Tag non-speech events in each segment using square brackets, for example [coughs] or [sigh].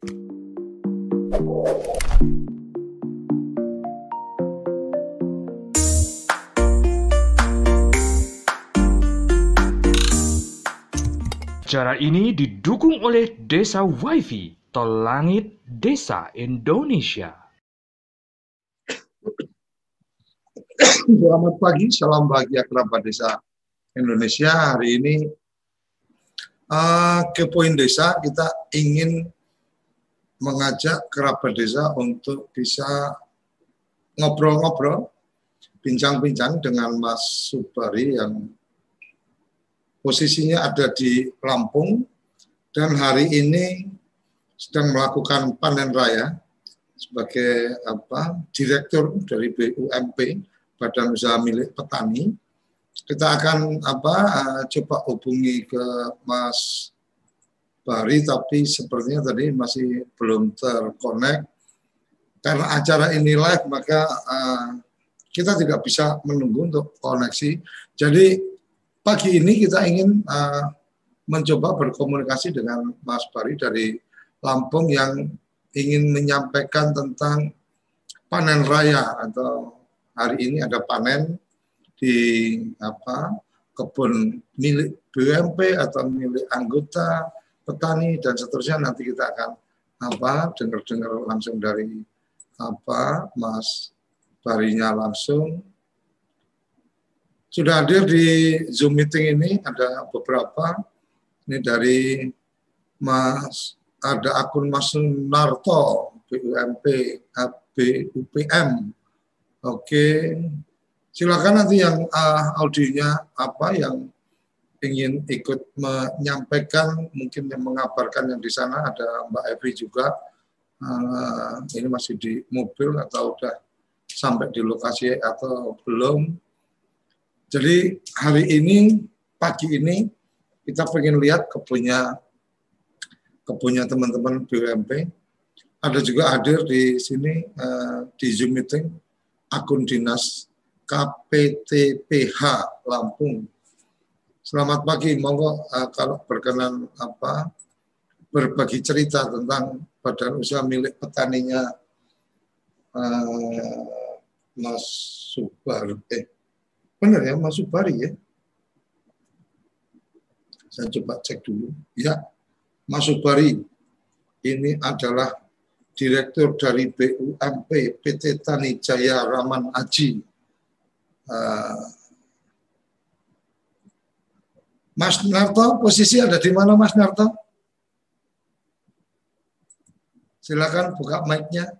Acara ini didukung oleh Desa WiFi, Tol Langit Desa Indonesia. Selamat pagi, salam bahagia kerabat desa Indonesia. Hari ini uh, ke poin desa kita ingin mengajak kerabat desa untuk bisa ngobrol-ngobrol, bincang-bincang dengan Mas Subari yang posisinya ada di Lampung dan hari ini sedang melakukan panen raya sebagai apa direktur dari BUMP Badan Usaha Milik Petani. Kita akan apa uh, coba hubungi ke Mas Bari tapi sepertinya tadi masih belum terkonek karena acara ini live maka uh, kita tidak bisa menunggu untuk koneksi. Jadi pagi ini kita ingin uh, mencoba berkomunikasi dengan Mas Bari dari Lampung yang ingin menyampaikan tentang panen raya atau hari ini ada panen di apa kebun milik BUMP atau milik anggota petani dan seterusnya nanti kita akan apa dengar-dengar langsung dari apa Mas Barinya langsung sudah hadir di Zoom meeting ini ada beberapa. Ini dari Mas ada akun Mas Narto BUMP BUPM. Oke. Silakan nanti yang uh, audionya apa yang ingin ikut menyampaikan mungkin yang mengabarkan yang di sana ada Mbak Evi juga uh, ini masih di mobil atau udah sampai di lokasi atau belum jadi hari ini, pagi ini, kita pengen lihat kebunnya kebunnya teman-teman BUMP. Ada juga hadir di sini uh, di Zoom meeting akun dinas KPTPH Lampung. Selamat pagi, monggo uh, kalau berkenan apa berbagi cerita tentang badan usaha milik petaninya uh, Mas Subar. Eh, Benar ya, Mas Subari ya? Saya coba cek dulu. Ya, Mas Subari ini adalah Direktur dari BUMP PT Tani Jaya Raman Aji. Uh, Mas Narto, posisi ada di mana Mas Narto? Silakan buka mic-nya.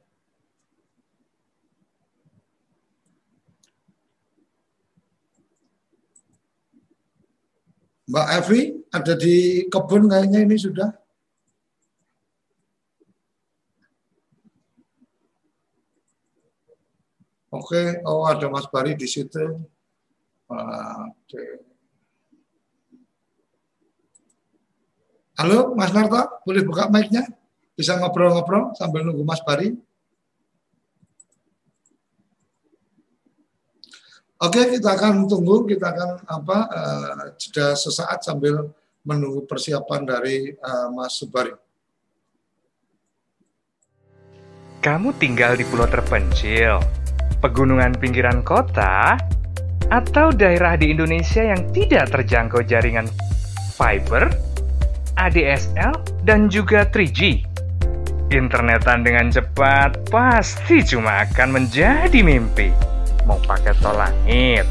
Mbak Evi ada di kebun kayaknya ini sudah. Oke, oh ada Mas Bari di situ. Oke. Halo Mas Narto, boleh buka mic-nya? Bisa ngobrol-ngobrol sambil nunggu Mas Bari? Oke, kita akan tunggu, kita akan apa uh, jeda sesaat sambil menunggu persiapan dari uh, Mas Subari. Kamu tinggal di pulau terpencil, pegunungan pinggiran kota, atau daerah di Indonesia yang tidak terjangkau jaringan fiber, ADSL, dan juga 3G. Internetan dengan cepat pasti cuma akan menjadi mimpi mau pakai tol langit,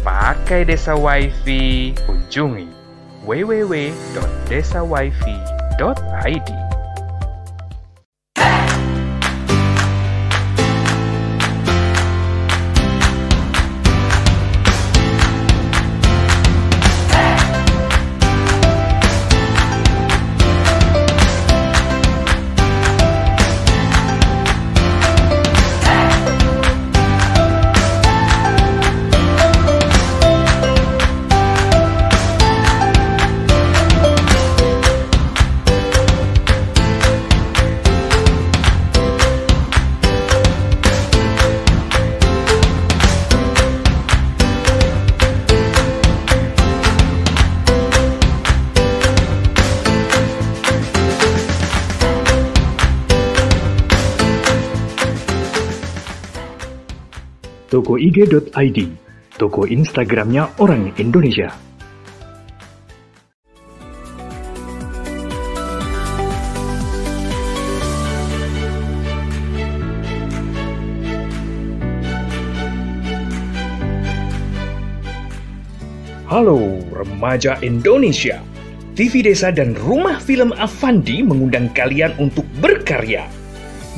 pakai desa wifi, kunjungi www.desawifi.id. tokoig.id, toko Instagramnya orang Indonesia. Halo remaja Indonesia. TV Desa dan Rumah Film Avandi mengundang kalian untuk berkarya.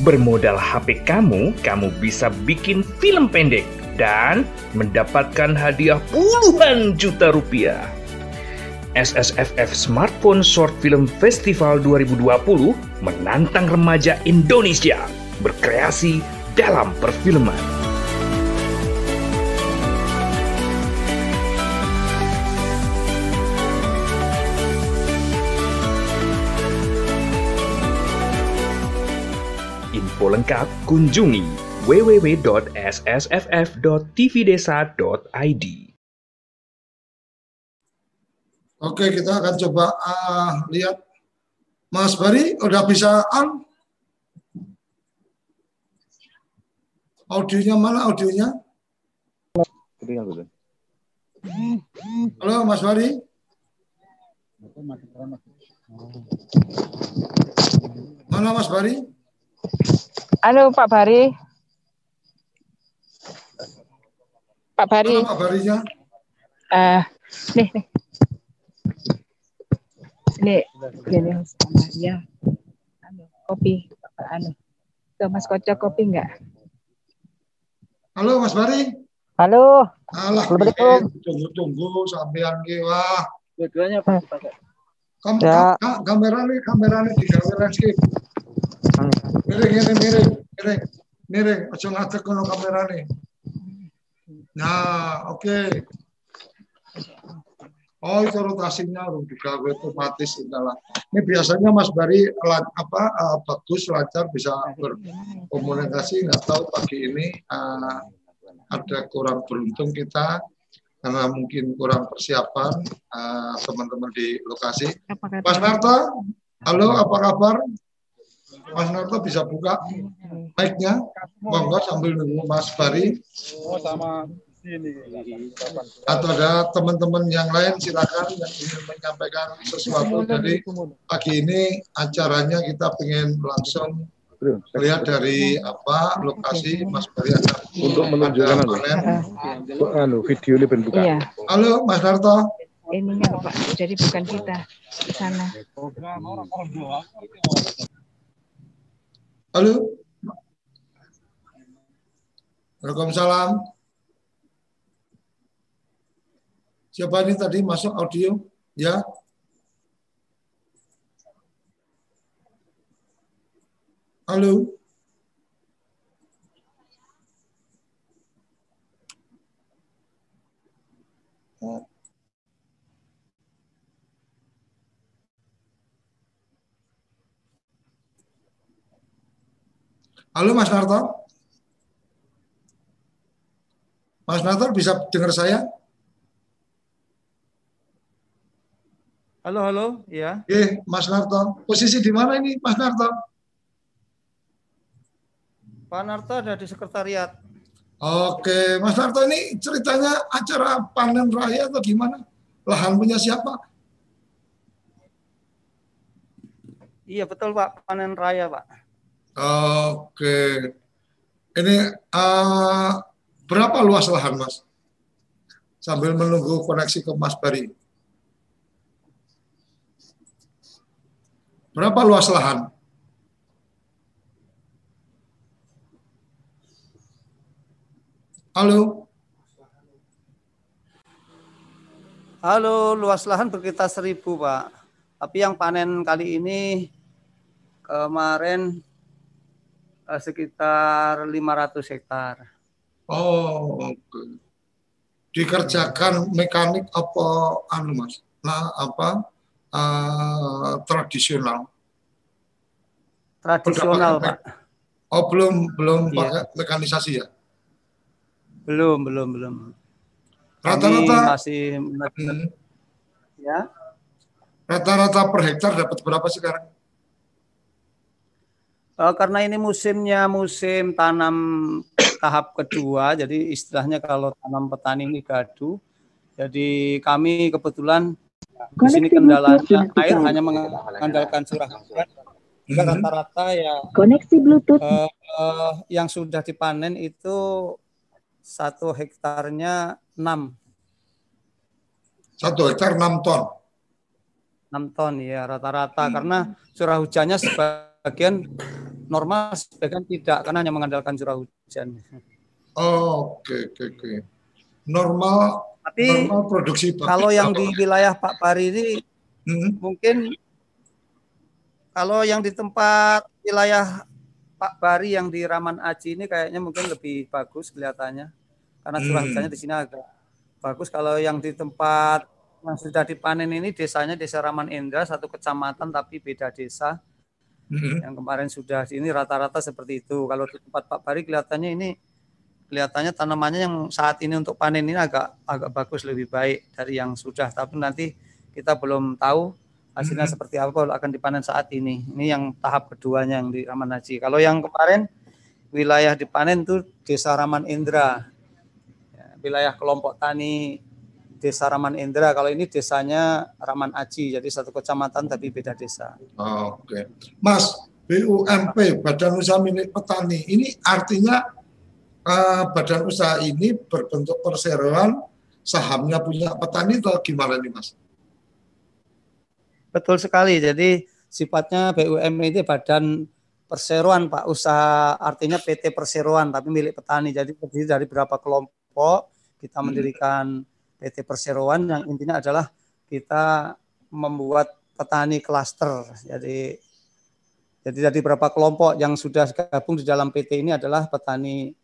Bermodal HP kamu, kamu bisa bikin film pendek dan mendapatkan hadiah puluhan juta rupiah. SSFF Smartphone Short Film Festival 2020 menantang remaja Indonesia berkreasi dalam perfilman. Info lengkap kunjungi www.ssff.tvdesa.id. Oke, kita akan coba uh, lihat. Mas Bari, udah bisa on? Audionya mana audionya? Halo, Mas Bari. Mana Mas Bari? Halo Pak Bari. Pak Bari. Mana Pak Barinya? Uh, nih, nih. Ini, ini sama ya. Anu, kopi, Pak Anu. Tuh Mas Kocok kopi enggak? Halo Mas Bari. Halo. Alah, tunggu-tunggu sampean ki wah. Dua-duanya Pak. Kam ya. Kam kamera nih, kamera nih di kamera skip. Miring, miring, miring, miring, miring. Aja ngadeg kono kamerane. Nah, oke. Okay. Oh, itu rotasinya juga otomatis adalah. Ini biasanya Mas Bari apa uh, bagus lancar bisa berkomunikasi. Nggak tahu pagi ini uh, ada kurang beruntung kita karena mungkin kurang persiapan eh, teman-teman uh, di lokasi. Mas Narta, halo apa kabar? Mas Narto bisa buka mic-nya, monggo sambil nunggu Mas Bari. Oh, sama sini. Atau ada teman-teman yang lain silakan yang ingin menyampaikan sesuatu. Jadi pagi ini acaranya kita ingin langsung lihat dari apa lokasi Mas Bari untuk menunjukkan anu, anu video ini bentuk. Iya. Halo Mas Narto. Ininya Pak, jadi bukan kita di sana. Halo. Waalaikumsalam. Siapa ini tadi masuk audio? Ya. Halo. Halo Mas Narto. Mas Narto bisa dengar saya? Halo, halo, ya. Oke, Mas Narto. Posisi di mana ini, Mas Narto? Pak Narto ada di sekretariat. Oke, Mas Narto ini ceritanya acara panen raya atau gimana? Lahan punya siapa? Iya betul Pak, panen raya Pak. Oke. Ini uh, berapa luas lahan, Mas? Sambil menunggu koneksi ke Mas Bari. Berapa luas lahan? Halo. Halo, luas lahan berkita seribu, Pak. Tapi yang panen kali ini kemarin Eh, sekitar 500 hektar. Oh, oke. Okay. Dikerjakan mekanik apa anu Mas? Nah, apa uh, tradisional? Tradisional, Pak. Oh, belum belum iya. pakai mekanisasi ya? Belum, belum, belum. Rata-rata masih hmm. ya. Rata-rata per hektar dapat berapa sekarang? Uh, karena ini musimnya musim tanam tahap kedua, jadi istilahnya kalau tanam petani ini gaduh. Jadi kami kebetulan di sini kendalanya air hanya mengandalkan curah hujan. Hingga rata-rata ya Koneksi Bluetooth. eh, eh, yang sudah dipanen itu satu hektarnya 6, Satu hektar 6 ton. 6 ton ya rata-rata karena curah hujannya sebagian normal sebagian tidak karena hanya mengandalkan curah hujan. Oh, Oke, oke, oke. Normal Tapi normal produksi kalau yang berapa? di wilayah Pak Pari ini Hmm, mungkin kalau yang di tempat wilayah Pak Bari yang di Raman Aji ini kayaknya mungkin lebih bagus kelihatannya karena curah Hmm. hujannya di sini agak bagus. Kalau yang di tempat yang sudah dipanen ini desanya Desa Raman Indra satu kecamatan tapi beda desa. Hmm. Yang kemarin sudah ini rata-rata seperti itu. Kalau di tempat Pak Bari kelihatannya ini kelihatannya tanamannya yang saat ini untuk panen ini agak agak bagus lebih baik dari yang sudah. Tapi nanti kita belum tahu hasilnya Mhm. seperti apa kalau akan dipanen saat ini. Ini yang tahap keduanya yang di Raman Haji. Kalau yang kemarin wilayah dipanen itu Desa Raman Indra. Ya, wilayah kelompok tani Desa Raman Indra. Kalau ini desanya Raman Aji, jadi satu kecamatan tapi beda desa. Oh, Oke, Mas BUMP Badan Usaha Milik Petani ini artinya eh, badan usaha ini berbentuk perseroan sahamnya punya petani atau gimana nih Mas? Betul sekali. Jadi sifatnya BUMN itu badan perseroan Pak, usaha artinya PT perseroan tapi milik petani. Jadi terdiri dari beberapa kelompok kita mendirikan PT perseroan yang intinya adalah kita membuat petani klaster. Jadi jadi dari beberapa kelompok yang sudah gabung di dalam PT ini adalah petani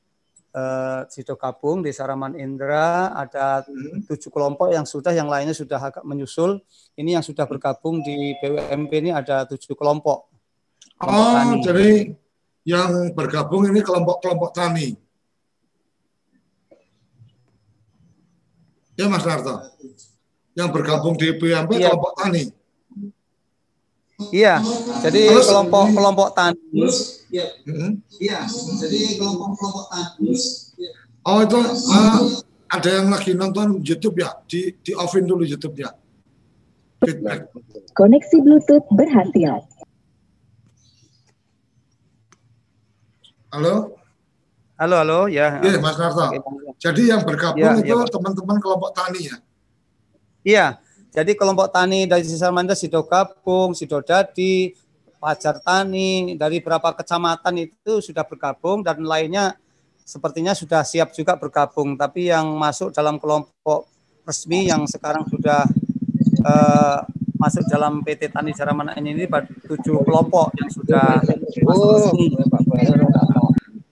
eh, Sido Gabung, Desa Raman Indra, ada Hmm. tujuh kelompok yang sudah, yang lainnya sudah agak menyusul. Ini yang sudah bergabung di BUMP ini ada tujuh kelompok. Kelompok Oh, tani. jadi yang bergabung ini kelompok-kelompok tani. Ya Mas Narto. Yang bergabung di BUMP Iya. kelompok tani. Iya, jadi Terus- kelompok kelompok tani. Hmm. Iya, jadi kelompok-kelompok tani. Oh itu eh, ada yang lagi nonton YouTube ya? Di di offin dulu YouTube ya. Feedback. Koneksi Bluetooth berhasil. Halo, Halo, halo, ya. Iya Mas Narto. Jadi yang bergabung Iya, itu iya, teman-teman kelompok tani ya. Iya, jadi kelompok tani dari Sisa Manda, Sido Gabung, Sido Dadi, Pajar Tani, dari beberapa kecamatan itu sudah bergabung dan lainnya sepertinya sudah siap juga bergabung. Tapi yang masuk dalam kelompok resmi yang sekarang sudah eh, masuk dalam PT Tani Jaraman ini pada tujuh kelompok yang sudah masuk resmi.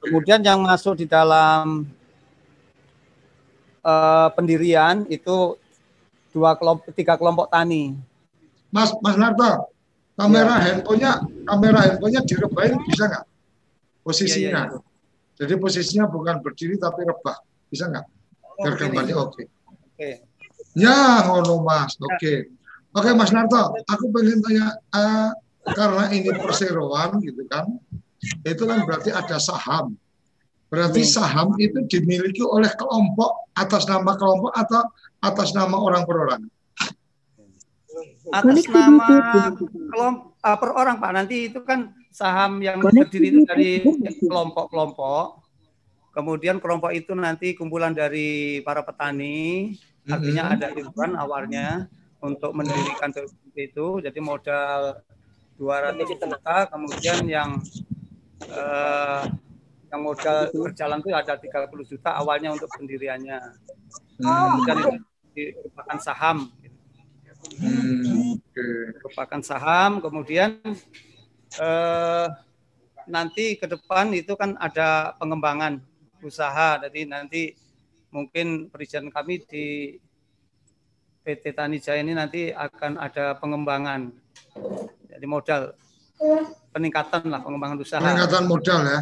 Kemudian yang masuk di dalam eh, pendirian itu dua kelompok, tiga kelompok tani. Mas Mas Narto, kamera handphonenya kamera handphonenya direbahin bisa nggak posisinya? Iya, iya, Jadi posisinya bukan berdiri tapi rebah, bisa nggak? Biar Oh, gambarnya ini. oke. Oke. Ya, ngono Mas. Oke. Oke Mas Narto, aku pengen tanya eh, karena ini perseroan gitu kan. Itu kan berarti ada saham. Berarti Hmm. saham itu dimiliki oleh kelompok atas nama kelompok atau atas nama orang per orang. Atas nama kelompok uh, per orang Pak. Nanti itu kan saham yang terdiri itu dari kelompok-kelompok. Kemudian kelompok itu nanti kumpulan dari para petani. Artinya Mhm. ada ribuan awalnya untuk mendirikan itu. Jadi modal 200 juta. Kemudian yang eh, yang modal berjalan itu ada 30 juta awalnya untuk pendiriannya. Kemudian itu merupakan saham. Hmm, merupakan saham, kemudian eh, nanti ke depan itu kan ada pengembangan usaha, jadi nanti mungkin perizinan kami di PT Tani Jaya ini nanti akan ada pengembangan, jadi modal peningkatan lah pengembangan usaha. Peningkatan modal ya.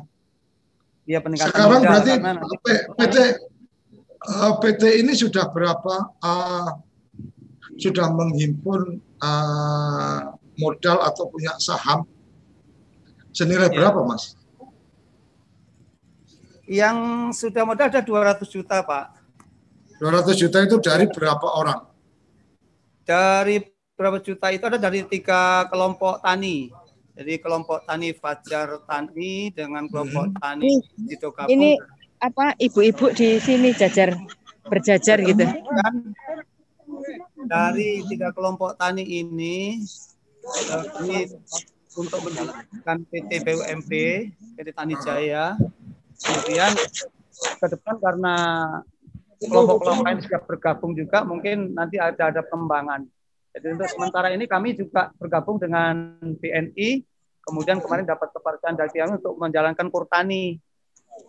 Iya peningkatan Sekarang modal berarti nanti PT eh, PT ini sudah berapa eh, sudah menghimpun eh, modal atau punya saham senilai Ya. berapa Mas? Yang sudah modal ada 200 juta, Pak. 200 juta itu dari berapa orang? Dari berapa juta itu ada dari tiga kelompok tani. Jadi kelompok tani Fajar Tani dengan kelompok tani Cito Kapung. Ini apa ibu-ibu di sini jajar berjajar gitu. Dan dari tiga kelompok tani ini eh, ini untuk menjalankan PT BUMP, PT Tani Jaya. Kemudian ke depan karena kelompok-kelompok lain sudah bergabung juga, mungkin nanti ada ada pengembangan. Jadi untuk sementara ini kami juga bergabung dengan BNI, kemudian kemarin dapat kepercayaan dari kami untuk menjalankan kurtani.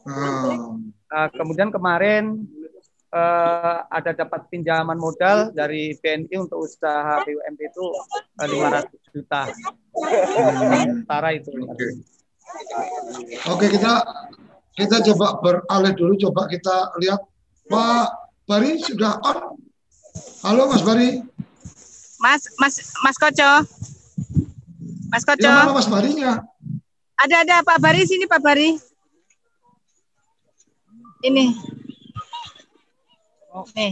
Hmm. Nah, kemudian kemarin eh, ada dapat pinjaman modal dari BNI untuk usaha BUMP itu eh, 500 juta. Sementara itu. Oke. Oke, kita kita coba beralih dulu coba kita lihat Pak Bari sudah on. Halo Mas Bari. Mas Mas Mas Koco. Mas Koco. Ya mana Mas Barinya? Ada ada Pak Bari sini Pak Bari. Ini. Nih. Oke,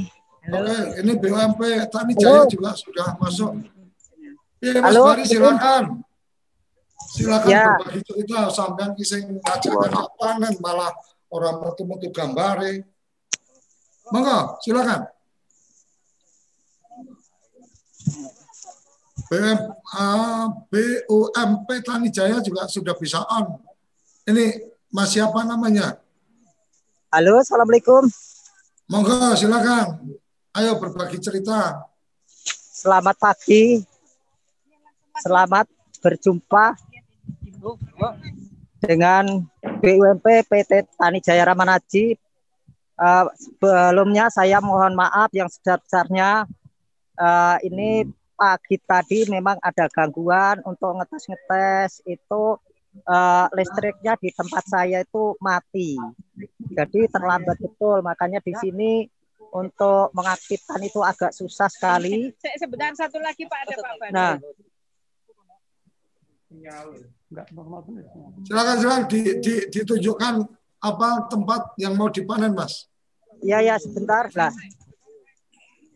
ini BUMP Tani Jaya juga sudah masuk. Iya, Mas Halo, Bari silakan. Silakan Ya. berbagi cerita sampean kisah ngajak-ngajak panen malah orang metu-metu gambare. Monggo, silakan. BUMP Tani Jaya juga sudah bisa on. Ini Mas siapa namanya? Halo, Assalamualaikum. Monggo, silakan. Ayo berbagi cerita. Selamat pagi. Selamat berjumpa dengan BUMP PT Tani Jaya Ramanaji. Eh, sebelumnya saya mohon maaf yang sebesar-besarnya. Eh, ini pagi tadi memang ada gangguan untuk ngetes-ngetes itu eh, listriknya di tempat saya itu mati. Jadi terlambat betul. Makanya di sini untuk mengaktifkan itu agak susah sekali. Se- Sebentar satu lagi Pak ada Pak. Nah, Silakan silakan di, di, ditunjukkan apa tempat yang mau dipanen, Mas. ya ya sebentar lah.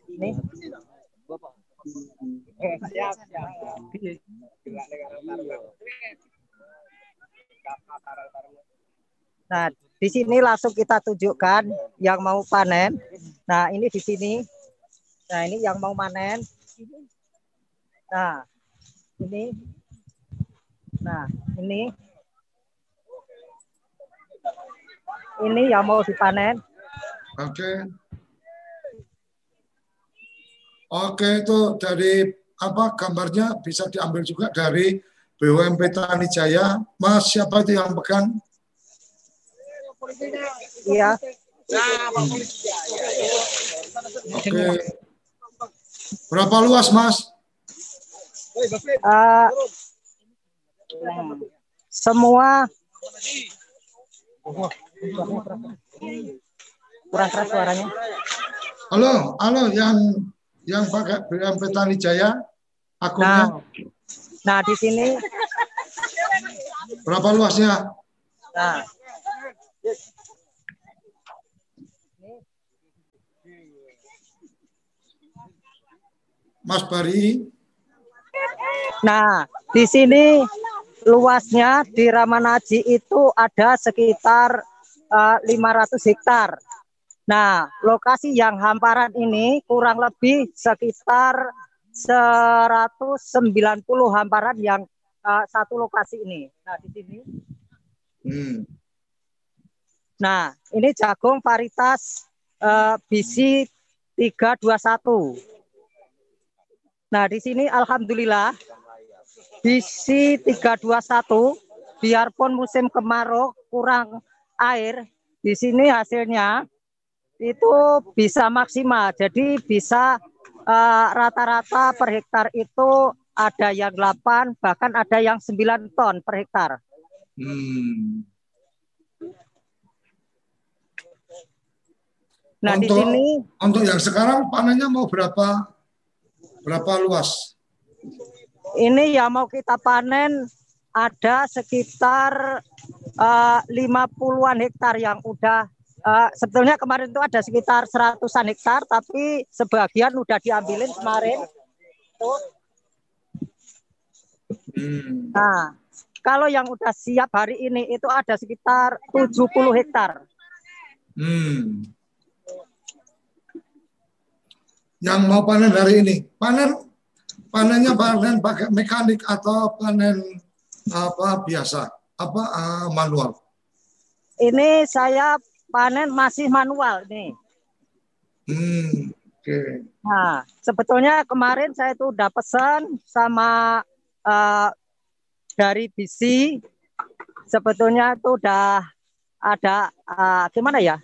Ini. Eh, Nah, di sini langsung kita tunjukkan yang mau panen. Nah, ini di sini. Nah, ini yang mau panen. Nah, ini. Nah, ini. Ini yang mau dipanen. Oke. Oke, itu dari apa gambarnya bisa diambil juga dari BUMP Tani Jaya. Mas, siapa itu yang pegang? Iya. Oke. Berapa luas, Mas? Eh, semua kurang keras suaranya. Halo, halo yang yang pakai BUMP Tani Jaya Nah, akunnya nah di sini, berapa luasnya? nah, Mas Bari, nah di sini luasnya di Ramanaji itu ada sekitar eh, 500 hektar. Nah, lokasi yang hamparan ini kurang lebih sekitar 190 hamparan yang eh, satu lokasi ini. Nah, di sini hmm. Nah, ini jagung varietas eh, BC 321. Nah, di sini alhamdulillah BC 321 biarpun musim kemarau kurang air, di sini hasilnya itu bisa maksimal. Jadi bisa eh, rata-rata per hektar itu ada yang 8 bahkan ada yang 9 ton per hektar. Hmm. Nah, di Untuk- sini Untuk yang sekarang panennya mau berapa berapa luas? ini yang mau kita panen ada sekitar uh, 50-an hektar yang udah uh, sebetulnya kemarin itu ada sekitar seratusan hektar tapi sebagian udah diambilin kemarin. Tuh. Hmm. Nah, kalau yang udah siap hari ini itu ada sekitar 70 hektar. Hmm. Yang mau panen hari ini, panen panennya panen pakai mekanik atau panen apa biasa, apa uh, manual? Ini saya panen masih manual nih. Hmm, oke. Okay. Nah, sebetulnya kemarin saya itu udah pesan sama uh, dari BC sebetulnya itu udah ada uh, gimana ya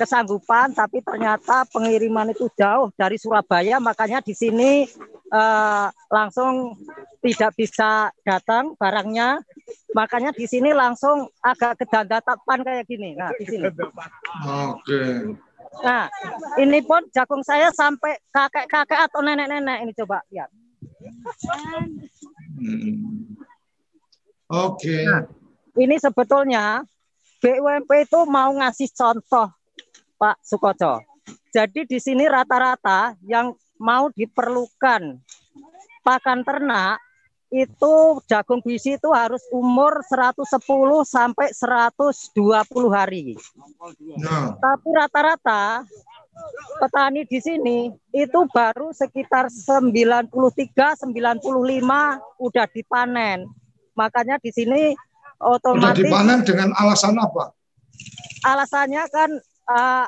kesanggupan tapi ternyata pengiriman itu jauh dari Surabaya makanya di sini uh, langsung tidak bisa datang barangnya. Makanya di sini langsung agak kedandatapan kayak gini. Nah di sini. Oke. Nah ini pun jagung saya sampai kakek-kakek atau nenek-nenek ini coba lihat hmm. oke. Okay. nah, ini sebetulnya BUMP itu mau ngasih contoh Pak Sukoco. Jadi di sini rata-rata yang mau diperlukan pakan ternak itu jagung bisi itu harus umur 110 sampai 120 hari. Nah. Tapi rata-rata petani di sini itu baru sekitar 93 95 udah dipanen. Makanya di sini otomatis Udah dipanen dengan alasan apa? Alasannya kan uh,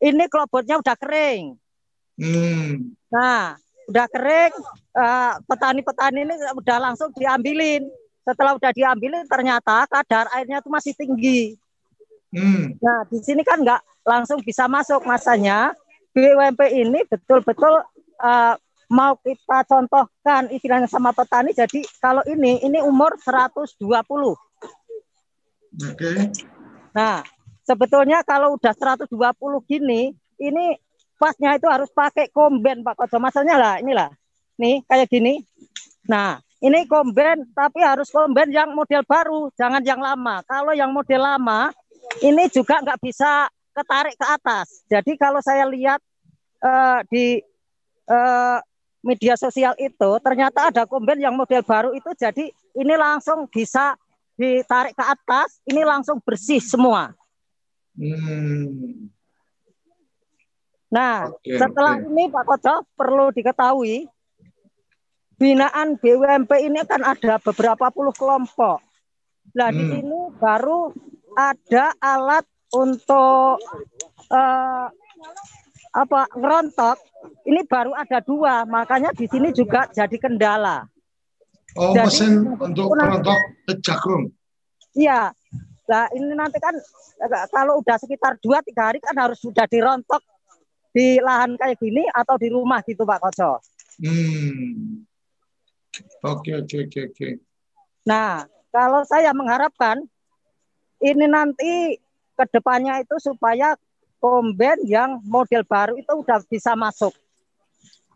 ini kelobotnya udah kering. Hmm. Nah, udah kering, petani-petani uh, ini udah langsung diambilin. Setelah udah diambilin, ternyata kadar airnya itu masih tinggi. Hmm. Nah, di sini kan nggak langsung bisa masuk masanya. BUMP ini betul-betul uh, mau kita contohkan istilahnya sama petani. Jadi kalau ini ini umur 120. Oke. Okay. Nah, sebetulnya kalau udah 120 gini, ini pasnya itu harus pakai komben Pak Koco. Masalahnya lah, inilah. Nih, kayak gini. Nah, ini komben tapi harus komben yang model baru, jangan yang lama. Kalau yang model lama, ini juga nggak bisa ketarik ke atas. Jadi kalau saya lihat uh, di uh, media sosial itu, ternyata ada komben yang model baru itu, jadi ini langsung bisa ditarik ke atas, ini langsung bersih semua. Hmm. Nah, okay, setelah okay. ini Pak Koco perlu diketahui, binaan BUMP ini kan ada beberapa puluh kelompok. Nah, hmm. di sini baru ada alat untuk uh, apa ngerontok. Ini baru ada dua, makanya di sini juga jadi kendala. Oh, Jadi, mesin untuk jagung. Iya. Nah, ini nanti kan kalau udah sekitar dua tiga hari kan harus sudah dirontok di lahan kayak gini atau di rumah gitu Pak Koco. Hmm. Oke, oke, oke, oke. Nah, kalau saya mengharapkan ini nanti ke depannya itu supaya komben yang model baru itu udah bisa masuk.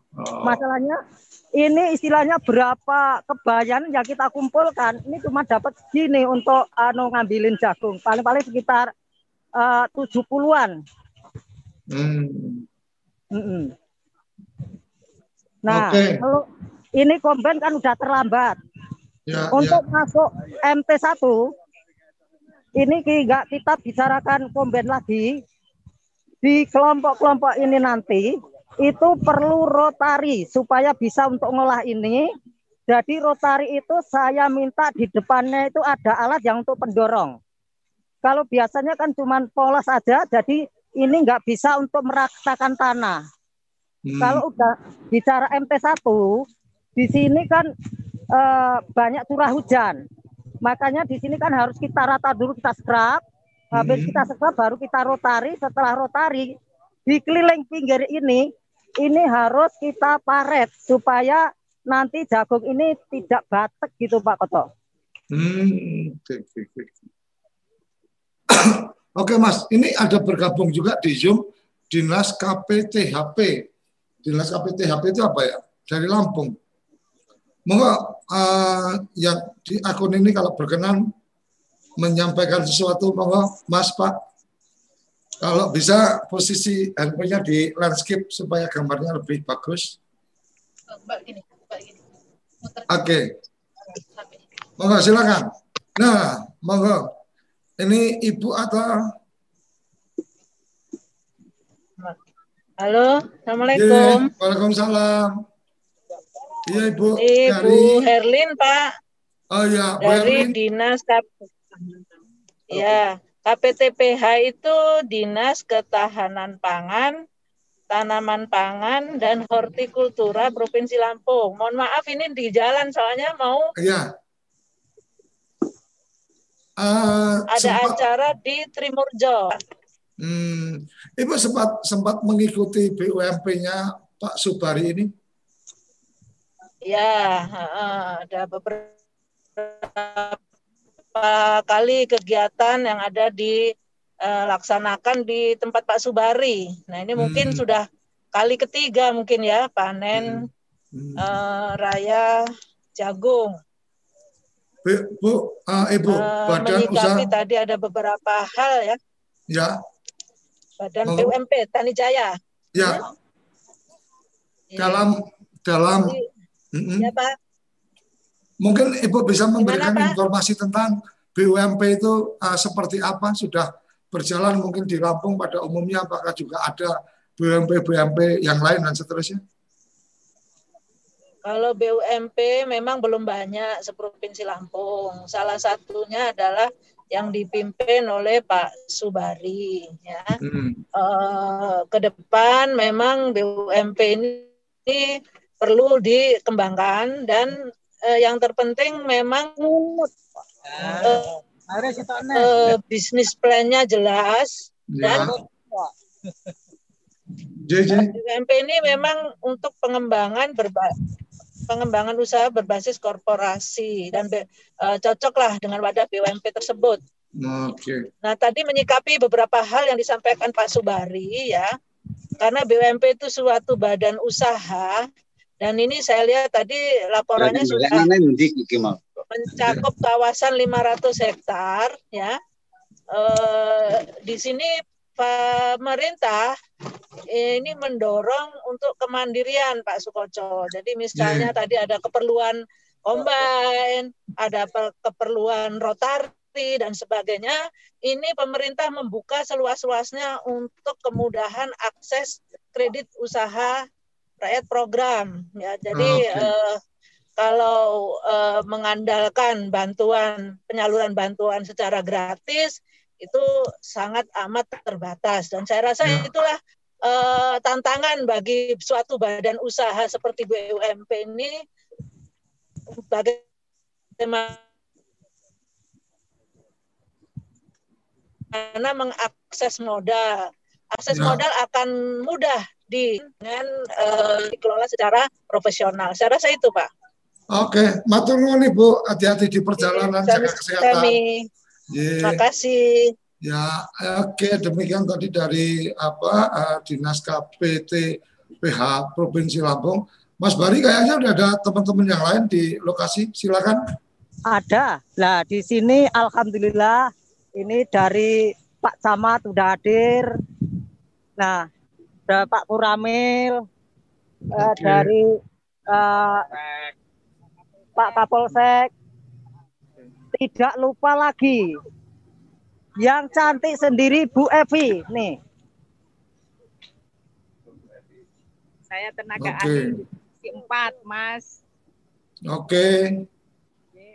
Oh. Masalahnya ini istilahnya berapa kebayan yang kita kumpulkan ini cuma dapat gini untuk anu ngambilin jagung paling-paling sekitar uh, 70-an. Hmm. Mm -mm. Nah, okay. kalau ini komben kan udah terlambat. Ya, untuk ya. masuk MT1 ini enggak kita bicarakan komben lagi di kelompok-kelompok ini nanti itu perlu rotari supaya bisa untuk ngolah ini. Jadi rotari itu saya minta di depannya itu ada alat yang untuk pendorong. Kalau biasanya kan cuma polos saja, jadi ini nggak bisa untuk meratakan tanah. Hmm. Kalau udah bicara MT1, di sini kan e, banyak curah hujan. Makanya di sini kan harus kita rata dulu, kita scrub. Habis hmm. kita scrub baru kita rotari. Setelah rotari, di keliling pinggir ini ini harus kita paret supaya nanti jagung ini tidak batek gitu Pak Koto. Hmm, Oke [coughs] Mas, ini ada bergabung juga di Zoom Dinas KPTHP. Dinas KPTHP itu apa ya? Dari Lampung. Monggo uh, yang di akun ini kalau berkenan menyampaikan sesuatu, monggo Mas Pak. Kalau bisa posisi handphonenya di landscape supaya gambarnya lebih bagus. Oke. Monggo silakan. Nah, monggo. Ini Ibu atau Halo, Assalamualaikum. Iya, Waalaikumsalam. Iya Ibu. Ibu Dari Herlin, Pak. Oh ya, Bu Dari Erwin. Dinas Kap Ya, KPTPH itu Dinas Ketahanan Pangan, Tanaman Pangan dan Hortikultura Provinsi Lampung. Mohon maaf ini di jalan soalnya mau Iya. Eh, ada sempat, acara di Trimurjo. hmm, Ibu sempat sempat mengikuti BUMP-nya Pak Subari ini. Ya, heeh, ada beberapa kali kegiatan yang ada di eh, laksanakan di tempat Pak Subari. Nah, ini mungkin Hmm. sudah kali ketiga mungkin ya panen Hmm. eh, raya jagung. Bu, Bu, eh, Ibu, Eh, Badan Usaha, tadi ada beberapa hal ya, ya, Badan Oh. BUMP Tani Jaya. ya, Ya, dalam dalam, Jadi, Mm-mm. ya Pak. Mungkin Ibu bisa memberikan Pak? informasi tentang BUMP itu eh, seperti apa? Sudah berjalan mungkin di Lampung pada umumnya, apakah juga ada BUMP-BUMP yang lain dan seterusnya? Kalau BUMP memang belum banyak seprovinsi Lampung. Salah satunya adalah yang dipimpin oleh Pak Subari. Ya. Hmm. Eh, ke depan memang BUMP ini perlu dikembangkan dan eh, yang terpenting memang eh, eh, bisnis plan-nya jelas Ya, dan JJ. BUMP ini memang untuk pengembangan berba pengembangan usaha berbasis korporasi dan be- eh, cocoklah dengan wadah BUMP tersebut. Oke. Nah, tadi menyikapi beberapa hal yang disampaikan Pak Subari ya. Karena BUMP itu suatu badan usaha dan ini saya lihat tadi laporannya sudah mencakup kawasan 500 hektar ya. Eh, di sini pemerintah ini mendorong untuk kemandirian Pak Sukoco. Jadi misalnya tadi ada keperluan combine, ada pe- keperluan rotari dan sebagainya. Ini pemerintah membuka seluas-luasnya untuk kemudahan akses kredit usaha rakyat program ya. Jadi Oke. eh, kalau eh, mengandalkan bantuan penyaluran bantuan secara gratis itu sangat amat terbatas dan saya rasa Ya. itulah eh, tantangan bagi suatu badan usaha seperti BUMP ini bagaimana mengakses modal. Akses Ya. modal akan mudah di dengan eh, dikelola secara profesional. Saya rasa itu, Pak. Oke, matur nuwun Ibu, hati-hati di perjalanan, jaga kesehatan. Kami, Ye. terima kasih. Ya, oke demikian tadi dari apa eh, Dinas KPT PH Provinsi Lampung. Mas Bari kayaknya udah ada teman-teman yang lain di lokasi. Silakan. Ada. Nah, di sini alhamdulillah ini dari Pak Camat udah hadir. Nah, ada Pak Kuramil eh, Oke. dari eh, Pak Kapolsek. Tidak lupa lagi yang cantik sendiri Bu Evi nih. Saya tenaga Oke. ahli divisi empat, Mas. Oke.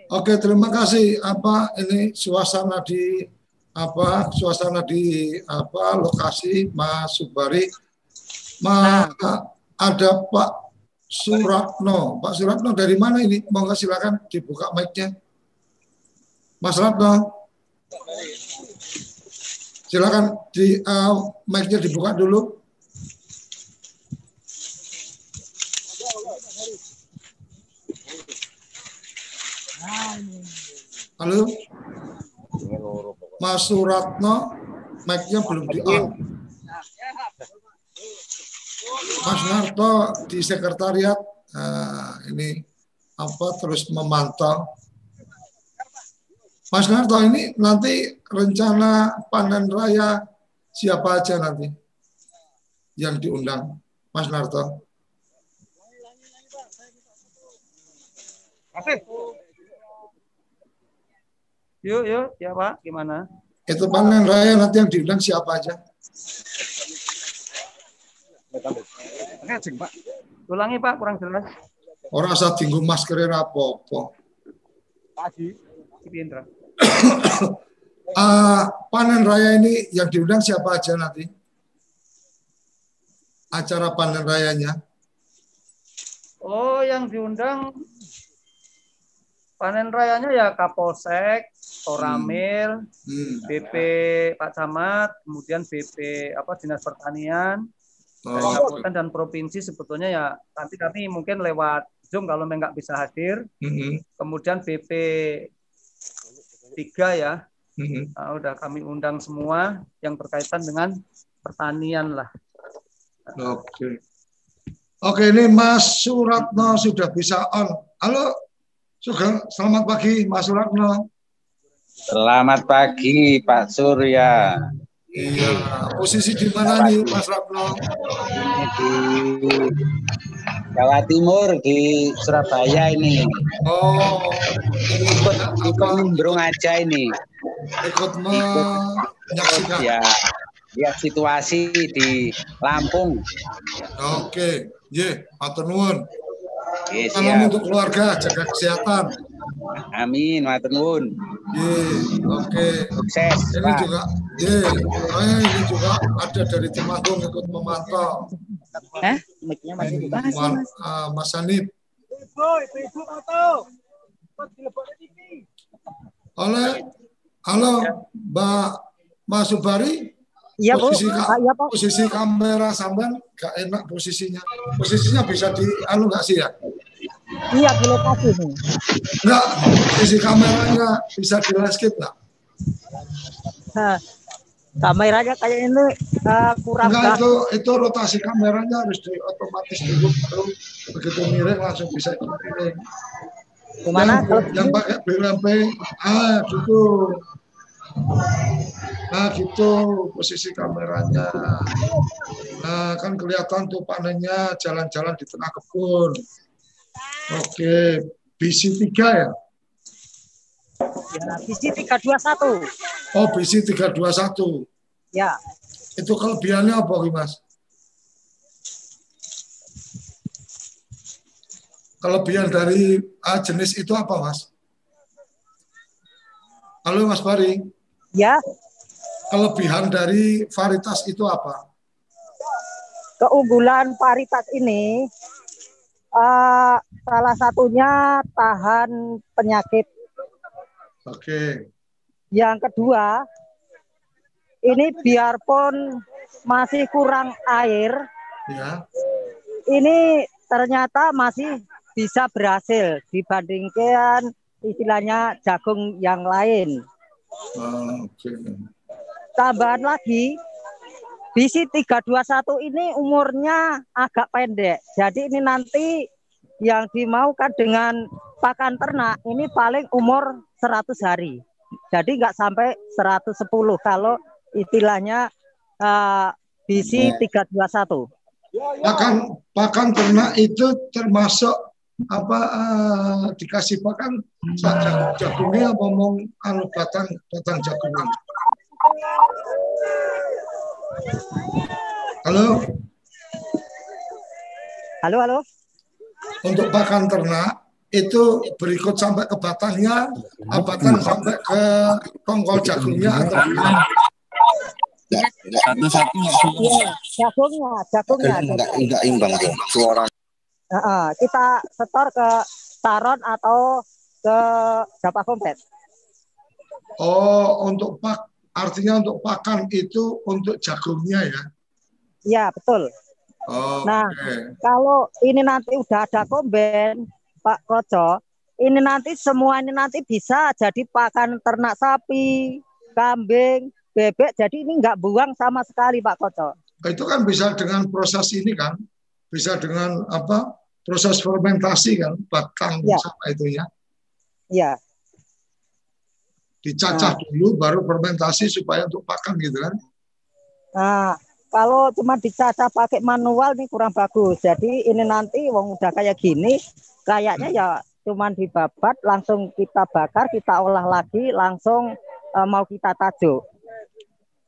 Oke, terima kasih. Apa ini suasana di apa suasana di apa lokasi Mas Subari. Ma, ada Pak Suratno. Pak Suratno dari mana ini? Monggo silakan dibuka mic-nya. Mas Ratno. Silakan di uh, mic-nya dibuka dulu. Halo. Mas Suratno, mic-nya belum di on. Mas Narto di sekretariat nah, ini apa terus memantau. Mas Narto ini nanti rencana panen raya siapa aja nanti yang diundang, Mas Narto? Yuk, yuk, ya Pak, gimana? Itu panen raya nanti yang diundang siapa aja? Ulangi Pak, kurang jelas. Orang asal tinggu maskerin apa-apa. Pagi. Indra. uh, [coughs] panen raya ini yang diundang siapa aja nanti? Acara panen rayanya? Oh, yang diundang panen rayanya ya Kapolsek, Toramil, hmm. Hmm. BP Pak Camat, kemudian BP apa Dinas Pertanian, oh. kabupaten dan provinsi sebetulnya ya nanti kami mungkin lewat Zoom kalau nggak bisa hadir. Hmm. Kemudian BP tiga ya. Mm-hmm. Nah, udah kami undang semua yang berkaitan dengan pertanian lah. Oke. Oke, ini Mas Suratno sudah bisa on. Halo, Sugeng, selamat pagi Mas Suratno. Selamat pagi Pak Surya. Iya, posisi di mana nih Mas Ratno? Di Jawa Timur di Surabaya ini. Oh, ikut ikut nimbrung aja ini. Ikut menyaksikan. Ya, ya situasi di Lampung. Oke, ye, matur nuwun. Yes, Salam untuk keluarga, jaga kesehatan. Amin, matur nuwun. Oke. Sukses. Ini Pak. juga, ye, oh, ini juga ada dari Temanggung ikut memantau. Eh, mic-nya masih di Mas, Mas. Uh, Mas Sanib. Oleh, halo, Mbak Mas Subari. Iya, posisi, Bu. Ka ya, posisi kamera sampean gak enak posisinya. Posisinya bisa di anu nggak sih ya? Iya, di lokasi nih. Enggak, posisi kameranya bisa di landscape nggak? Nah, kameranya kayak ini uh, kurang Enggak, itu itu rotasi kameranya harus di otomatis dulu baru begitu miring langsung bisa miring. Gimana? Yang, yang pakai BLMP, ah gitu. Nah gitu posisi kameranya. Nah kan kelihatan tuh panennya jalan-jalan di tengah kebun. Oke, BC 3 ya? Ya, BC 321. Oh, BC 321. Ya. Itu kelebihannya apa, Mas? Kelebihan dari ah, jenis itu apa, Mas? Halo, Mas Bari. Ya. Kelebihan dari varietas itu apa? Keunggulan varietas ini uh, salah satunya tahan penyakit. Oke. Yang kedua, ini biarpun masih kurang air, ya. ini ternyata masih bisa berhasil dibandingkan istilahnya jagung yang lain. Oh, okay. Tambahan lagi, BC 321 ini umurnya agak pendek. Jadi ini nanti yang dimaukan dengan pakan ternak ini paling umur 100 hari. Jadi nggak sampai 110 kalau istilahnya uh, BC 321. Pakan pakan ternak itu termasuk apa uh, dikasih pakan jagungnya ngomong anu batang batang jagungnya. Halo. Halo, halo. Untuk pakan ternak itu berikut sampai ke batangnya, batang sampai ke tongkol jagungnya atau satu-satu ya, jagungnya, jagungnya. Enggak, enggak imbang dong suara. Uh, kita setor ke Taron atau ke Japa Kompet. Oh, untuk pak artinya untuk pakan itu untuk jagungnya ya? Iya, betul. Oh, nah, okay. kalau ini nanti udah ada komben, Pak Koco, ini nanti semua ini nanti bisa jadi pakan ternak sapi, kambing, bebek. Jadi ini nggak buang sama sekali, Pak Koco. Itu kan bisa dengan proses ini kan, bisa dengan apa? Proses fermentasi kan, batang ya. sama itu ya. Iya. Dicacah dulu baru fermentasi supaya untuk pakan gitu kan. Nah, kalau cuma dicacah pakai manual nih kurang bagus. Jadi ini nanti wong udah kayak gini, kayaknya ya cuman dibabat langsung kita bakar, kita olah lagi, langsung uh, mau kita tajuk.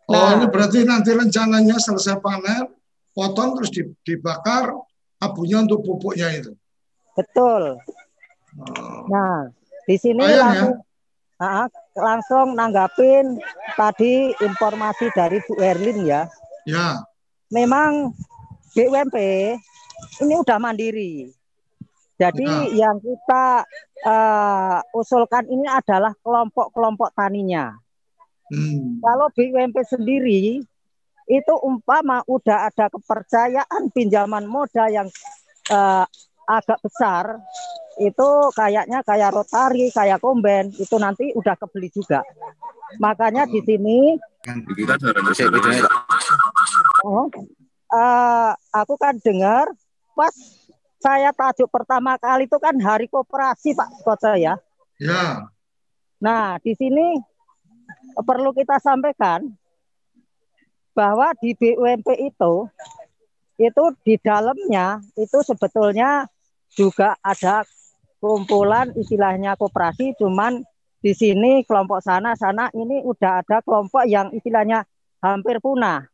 Oh, Nah. ini berarti nanti rencananya selesai panen, potong terus di- dibakar, abunya untuk pupuknya itu. Betul. Nah, di sini Lumayan ya. Langsung langsung nanggapin tadi informasi dari Bu Erlin ya. Ya, Memang BUMP ini udah mandiri. Jadi yang kita eh, usulkan ini adalah kelompok-kelompok taninya. Hmm. Kalau BUMP sendiri itu umpama udah ada kepercayaan pinjaman modal yang eh, agak besar, itu kayaknya kayak Rotari, kayak Komben, itu nanti udah kebeli juga. Makanya di sini Oh, eh, aku kan dengar pas saya tajuk pertama kali itu kan hari koperasi Pak Koco ya. ya, Nah, di sini perlu kita sampaikan bahwa di BUMP itu itu di dalamnya itu sebetulnya juga ada kumpulan istilahnya koperasi cuman di sini kelompok sana sana ini udah ada kelompok yang istilahnya hampir punah.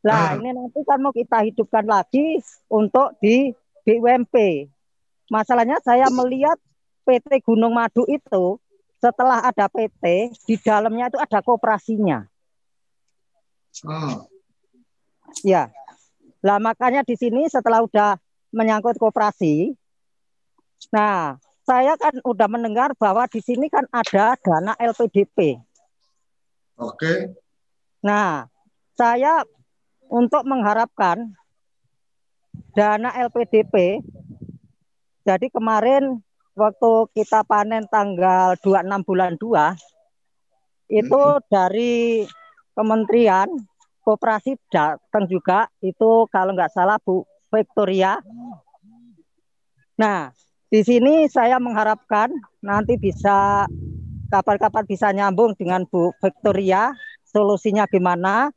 Nah, ini nanti kan mau kita hidupkan lagi untuk di BUMP. Masalahnya saya melihat PT Gunung Madu itu setelah ada PT di dalamnya itu ada kooperasinya. Ah, Ya. Lah makanya di sini setelah udah menyangkut kooperasi, nah saya kan udah mendengar bahwa di sini kan ada dana LPDP. oke. Nah, saya untuk mengharapkan dana LPDP, jadi kemarin waktu kita panen tanggal 26 bulan 2, itu dari Kementerian Koperasi datang juga, itu kalau nggak salah Bu Victoria. Nah, di sini saya mengharapkan nanti bisa kapan-kapan bisa nyambung dengan Bu Victoria, solusinya gimana?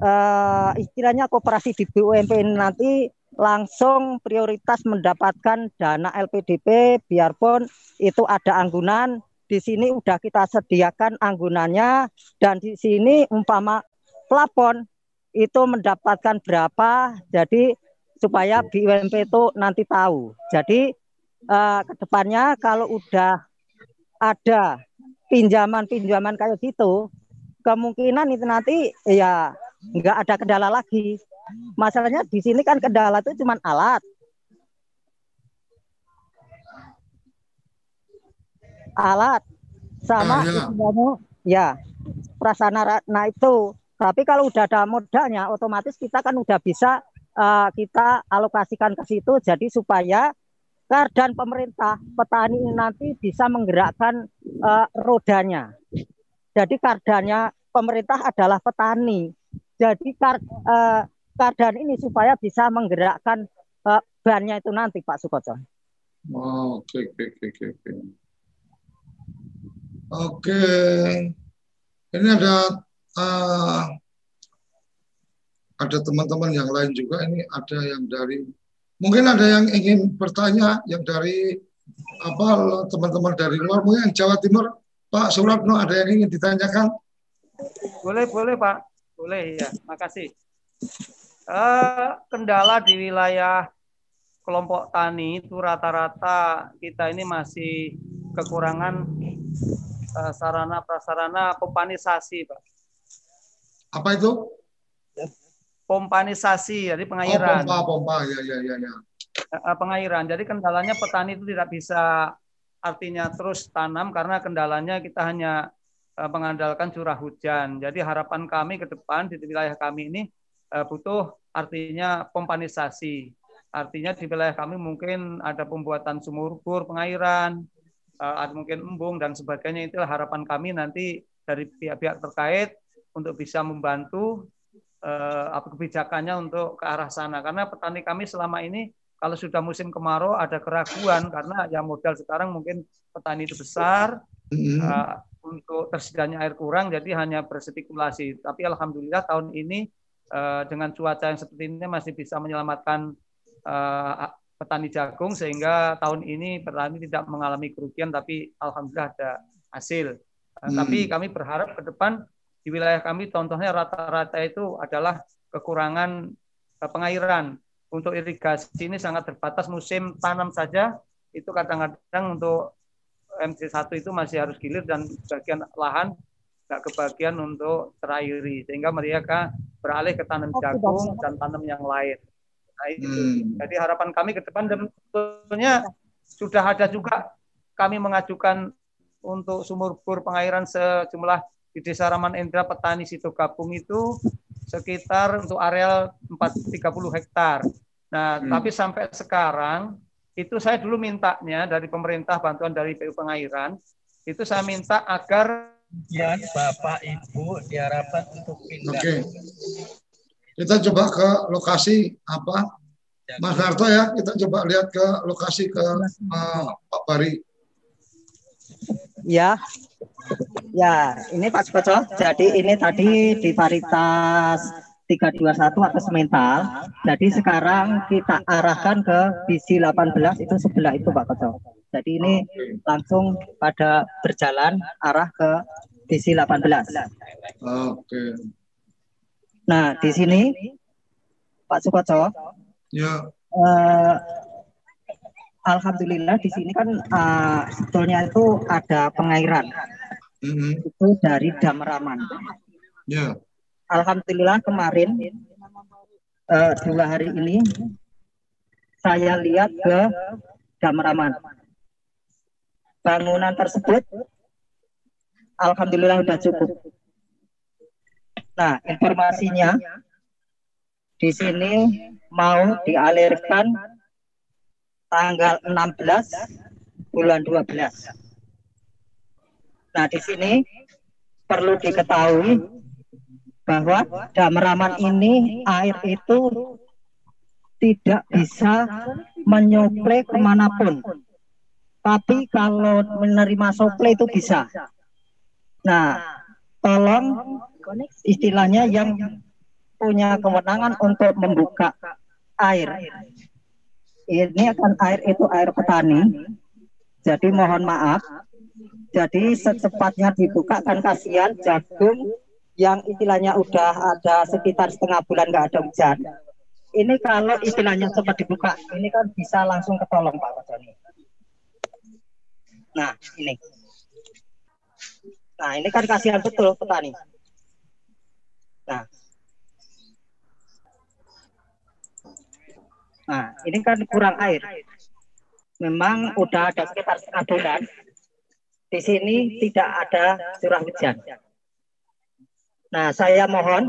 Eh, istilahnya koperasi di BUMP ini nanti langsung prioritas mendapatkan dana LPDP biarpun itu ada anggunan di sini udah kita sediakan anggunannya dan di sini umpama plafon itu mendapatkan berapa jadi supaya BUMP itu nanti tahu. Jadi eh, ke depannya kalau udah ada pinjaman-pinjaman kayak gitu kemungkinan itu nanti ya nggak ada kendala lagi. Masalahnya di sini kan kendala itu cuma alat. Alat sama Ah, ya. ya prasarana nah itu. Tapi kalau udah ada modalnya otomatis kita kan udah bisa eh, kita alokasikan ke situ jadi supaya dan pemerintah petani ini nanti bisa menggerakkan eh, rodanya. Jadi kardanya pemerintah adalah petani. Jadi kar, eh, kardan ini supaya bisa menggerakkan eh, bannya itu nanti Pak Sukoco. Oh, Oke, oke, oke, oke, oke. Ini ada eh, ada teman-teman yang lain juga. Ini ada yang dari mungkin ada yang ingin bertanya yang dari apa teman-teman dari luar mungkin yang Jawa Timur Pak Suratno ada yang ingin ditanyakan Boleh, boleh Pak. Boleh, ya. Makasih. Eh, kendala di wilayah kelompok tani itu rata-rata kita ini masih kekurangan eh, sarana prasarana pompanisasi, Pak. apa itu Pompanisasi, jadi oh pengairan. pompa pompa ya ya ya ya Eh, pengairan. Jadi kendalanya petani itu tidak bisa artinya terus tanam karena kendalanya kita hanya eh, mengandalkan curah hujan. Jadi harapan kami ke depan di wilayah kami ini eh, butuh artinya pompanisasi. Artinya di wilayah kami mungkin ada pembuatan sumur bor pengairan, ada mungkin embung dan sebagainya. Itulah harapan kami nanti dari pihak-pihak terkait untuk bisa membantu apa kebijakannya untuk ke arah sana. Karena petani kami selama ini kalau sudah musim kemarau ada keraguan karena yang modal sekarang mungkin petani itu besar, Mhm. eh, untuk tersedianya air kurang jadi hanya berspekulasi. Tapi alhamdulillah tahun ini uh, dengan cuaca yang seperti ini masih bisa menyelamatkan uh, petani jagung sehingga tahun ini petani tidak mengalami kerugian tapi alhamdulillah ada hasil. Uh, hmm. Tapi kami berharap ke depan di wilayah kami contohnya rata-rata itu adalah kekurangan uh, pengairan. Untuk irigasi ini sangat terbatas musim tanam saja itu kadang-kadang untuk MC1 itu masih harus gilir dan bagian lahan nggak kebagian untuk terairi sehingga mereka beralih ke tanam jagung dan tanam yang lain. Nah itu. Hmm. Jadi harapan kami ke depan dan tentunya sudah ada juga kami mengajukan untuk sumur bor pengairan sejumlah di Desa Raman Endra petani situ gabung itu sekitar untuk areal 430 hektar. Nah, hmm. tapi sampai sekarang itu saya dulu mintanya dari pemerintah bantuan dari PU Pengairan itu saya minta agar ya Bapak Ibu diharapkan untuk pindah. Oke. Kita coba ke lokasi apa Mas Harto ya, kita coba lihat ke lokasi ke uh, Pak Bari. Ya, ya ini Pak Skoco. Jadi ini tadi di paritas 321 atas mental. Jadi sekarang kita arahkan ke visi 18 itu sebelah itu Pak Koco. Jadi ini langsung pada berjalan arah ke visi 18. Oke. Nah, di sini Pak Sukoco. Ya. Eh, Alhamdulillah di sini kan uh, sebetulnya itu ada pengairan. Mm -hmm. Itu dari Dam Raman. Ya. Alhamdulillah kemarin uh, dua hari ini saya lihat ke Damraman. Bangunan tersebut Alhamdulillah sudah cukup. Nah, informasinya di sini mau dialirkan tanggal 16 bulan 12. Nah, di sini perlu diketahui bahwa Damraman ini air itu tidak bisa menyuplai ke mana pun. Tapi kalau menerima suplai itu bisa. Nah, tolong istilahnya yang punya kewenangan untuk membuka air. Ini akan air itu air petani. Jadi mohon maaf. Jadi secepatnya dibuka kan kasihan jagung yang istilahnya udah ada sekitar setengah bulan nggak ada hujan. Ini kalau istilahnya sempat dibuka, ini kan bisa langsung ketolong Pak Joni. Nah, ini. Nah, ini kan kasihan betul petani. Nah. Nah, ini kan kurang air. Memang udah ada sekitar setengah bulan. Di sini tidak ada curah hujan. Nah, saya mohon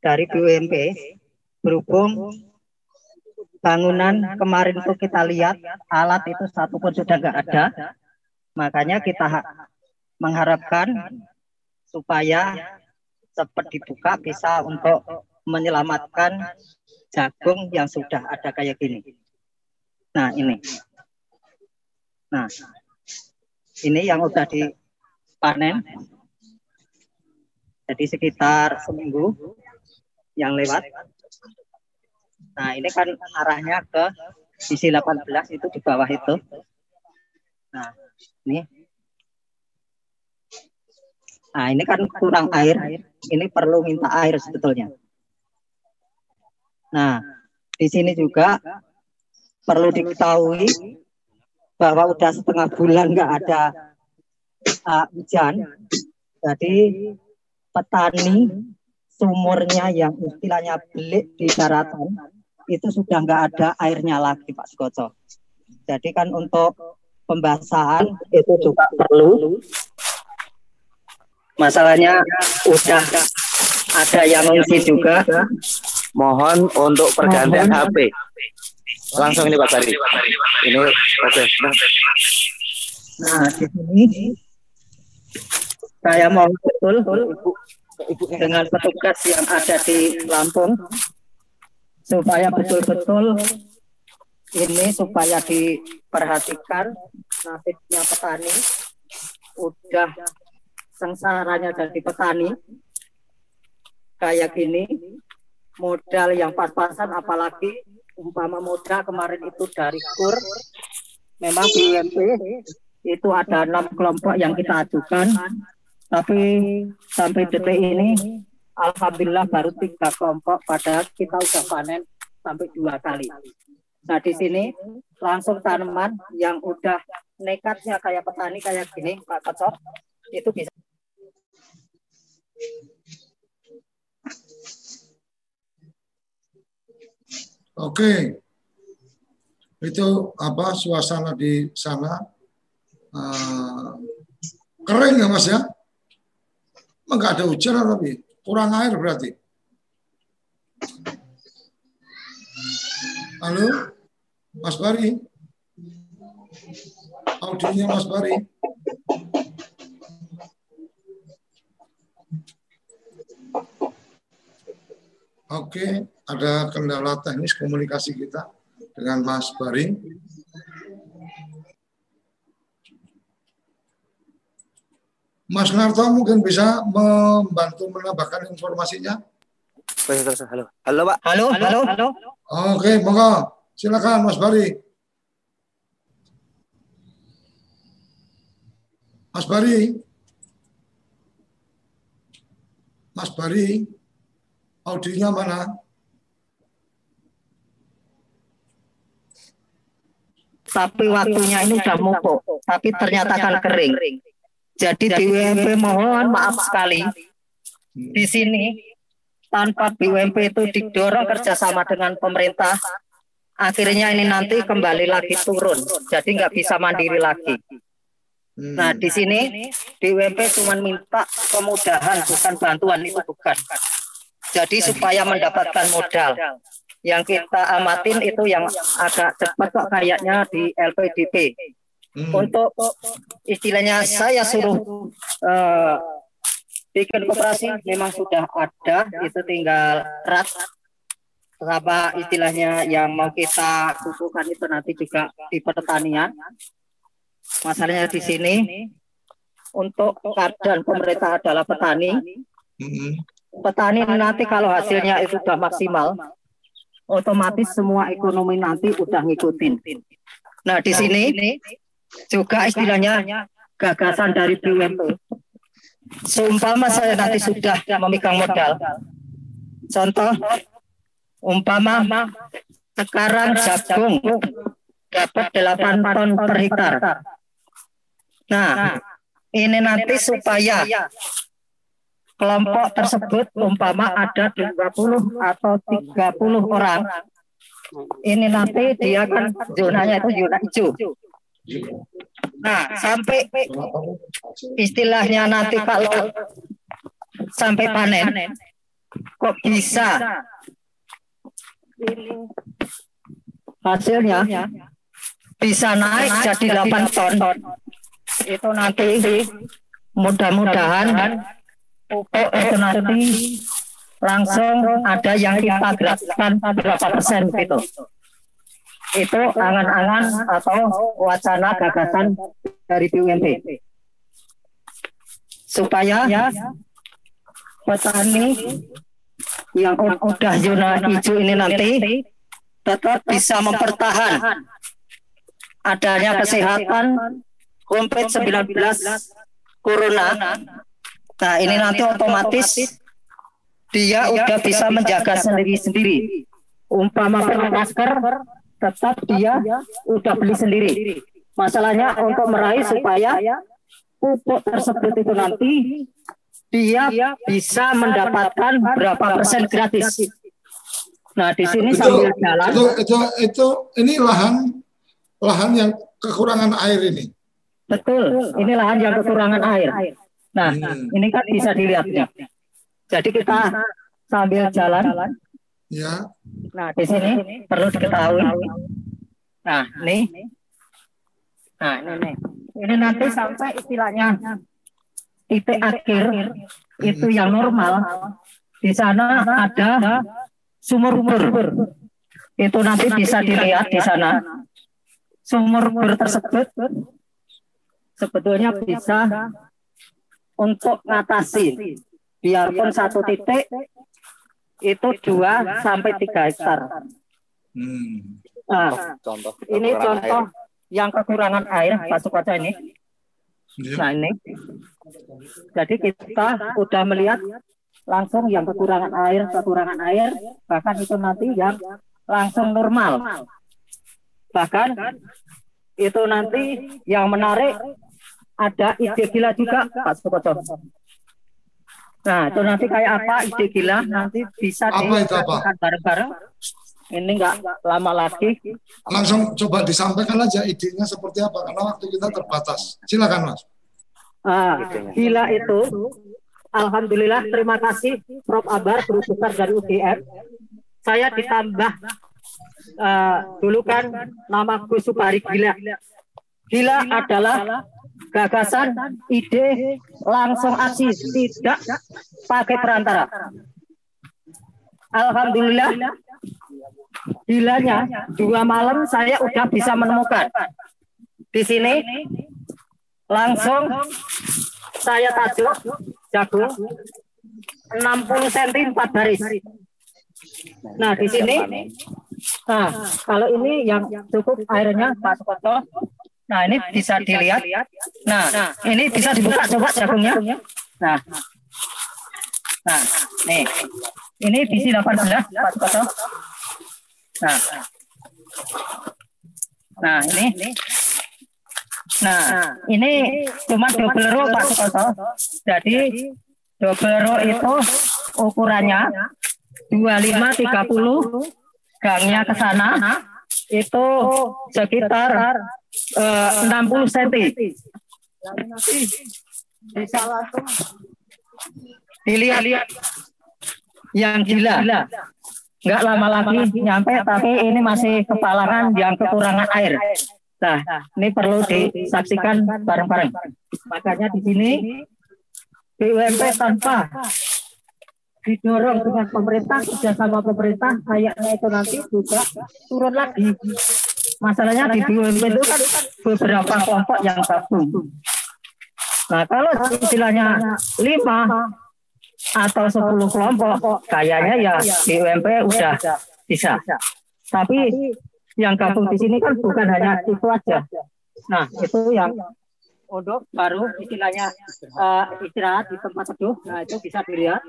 dari BUMP berhubung bangunan kemarin itu kita lihat alat itu satu pun sudah nggak ada, makanya kita mengharapkan supaya cepat dibuka bisa untuk menyelamatkan jagung yang sudah ada kayak gini. Nah ini, nah ini yang sudah dipanen jadi sekitar seminggu yang lewat. Nah, ini kan arahnya ke sisi 18 itu di bawah itu. Nah, ini. Nah, ini kan kurang air. Ini perlu minta air sebetulnya. Nah, di sini juga perlu diketahui bahwa udah setengah bulan nggak ada uh, hujan. Jadi petani sumurnya yang istilahnya belik di daratan itu sudah nggak ada airnya lagi Pak Skoco. Jadi kan untuk pembasahan itu juga perlu. Masalahnya udah ada yang ngungsi juga. Mohon untuk pergantian Mohon. HP. Langsung ini Pak Sari. Ini oke. Okay. Nah, di sini saya mau betul dengan petugas yang ada di Lampung supaya betul-betul ini supaya diperhatikan nasibnya petani udah sengsaranya jadi petani kayak gini modal yang pas-pasan apalagi umpama modal kemarin itu dari kur memang BUMP itu ada enam kelompok yang kita ajukan. Tapi sampai detik ini alhamdulillah baru tiga kelompok pada kita udah panen sampai dua kali. Nah di sini langsung tanaman yang udah nekatnya kayak petani kayak gini Pak Kocok itu bisa Oke, itu apa suasana di sana uh, kering ya mas ya? Emang nggak ada hujan tapi kurang air berarti. Halo, Mas Bari, audionya Mas Bari. Oke, ada kendala teknis komunikasi kita dengan Mas Bari. Mas Narto mungkin bisa membantu menambahkan informasinya. Halo, halo Pak. Halo, halo, halo. Oke, monggo. Silakan Mas Bari. Mas Bari. Mas Bari. Audionya mana? Tapi waktunya ini sudah mupuk, tapi ternyata kan kering. Jadi BUMP mohon maaf sekali. Di sini tanpa BUMP itu didorong kerjasama dengan pemerintah, akhirnya ini nanti kembali lagi turun. Jadi nggak bisa mandiri lagi. Nah di sini BUMP cuma minta kemudahan, bukan bantuan itu bukan. Jadi supaya mendapatkan modal. Yang kita amatin itu yang agak cepat kok kayaknya di LPDP. Untuk istilahnya saya suruh uh, bikin koperasi memang sudah ada, itu tinggal rat apa istilahnya yang mau kita butuhkan itu nanti juga di pertanian. Masalahnya di sini untuk keadaan pemerintah adalah petani. Petani nanti kalau hasilnya itu sudah maksimal, otomatis semua ekonomi nanti udah ngikutin. Nah di sini juga istilahnya gagasan dari BUMP. Seumpama saya nanti sudah memegang modal. Contoh, umpama sekarang jagung dapat 8 ton per hektar. Nah, ini nanti supaya kelompok tersebut umpama ada 20 atau 30 orang. Ini nanti dia kan zonanya itu zona hijau. Nah, sampai istilahnya nanti kalau sampai panen kok bisa hasilnya bisa naik jadi 8 ton. Itu nanti mudah-mudahan pupuk itu nanti langsung ada yang kita gratiskan berapa persen gitu. Itu angan-angan atau wacana gagasan dari BUMP. Supaya petani yang udah zona hijau ini nanti tetap bisa mempertahan adanya kesehatan COVID-19 Corona Nah, ini nanti otomatis dia udah bisa menjaga sendiri-sendiri. Umpama perlu masker, tetap dia udah beli sendiri. Masalahnya untuk meraih supaya pupuk tersebut itu nanti dia bisa mendapatkan berapa persen gratis. Nah, di sini itu, sambil jalan. Itu, itu, itu, ini lahan lahan yang kekurangan air ini. Betul, ini lahan yang kekurangan air. Nah, hmm. ini kan bisa dilihat nih. Jadi kita sambil jalan. Ya. Nah, di sini perlu diketahui. Nah, ini. Nah, ini nih. Ini nanti sampai istilahnya titik akhir itu yang normal. Di sana ada sumur-sumur. Itu nanti bisa dilihat di sana. Sumur-sumur tersebut sebetulnya bisa untuk ngatasi biarpun satu titik itu dua sampai tiga hektar. Hmm. Nah, Contoh. ini contoh air. yang kekurangan air, Pak Sukoco ini. Iya. Nah ini, jadi kita udah melihat langsung yang kekurangan air, kekurangan air, bahkan itu nanti yang langsung normal. Bahkan itu nanti yang menarik ada ide gila juga, Pak Sukoco. Nah, itu nanti kayak apa ide gila nanti bisa dilakukan bareng-bareng. Ini enggak lama lagi. Langsung coba disampaikan aja idenya seperti apa karena waktu kita terbatas. Silakan Mas. Ah, gila itu, Alhamdulillah terima kasih Prof. Abar, besar dari UGM. Saya ditambah eh, dulu kan nama Gus Supari Gila. Gila adalah gagasan, ide, langsung aksi, tidak pakai perantara. Alhamdulillah, gilanya dua malam saya udah bisa menemukan. Di sini langsung saya tajuk jagung 60 cm 4 baris. Nah, di sini nah, kalau ini yang cukup airnya Pak Sukoto. Nah, ini bisa dilihat. Nah, ini bisa dibuka coba jagungnya. Nah. Nah, nih. Ini bisi 18 Pak Sukoto. Nah. Nah, ini Nah, ini cuma double row Pak Sukoto. Jadi double row itu ukurannya 25 30 gangnya ke sana itu sekitar eh, 60 cm. Bisa langsung dilihat yang gila. Nggak lama lagi nyampe tapi ini masih kepalangan yang kekurangan air. Nah, ini perlu disaksikan bareng-bareng. Makanya di sini BUMP tanpa didorong dengan pemerintah, kerjasama pemerintah, kayaknya itu nanti juga turun lagi. Masalahnya di BUMP itu kan beberapa kelompok yang gabung. Nah, kalau istilahnya lima atau 10 kelompok, kayaknya ya BUMP udah bisa. Tapi yang gabung di sini kan bukan hanya itu aja. Nah, itu yang untuk baru istilahnya eh, istirahat di tempat teduh. Nah, itu bisa dilihat.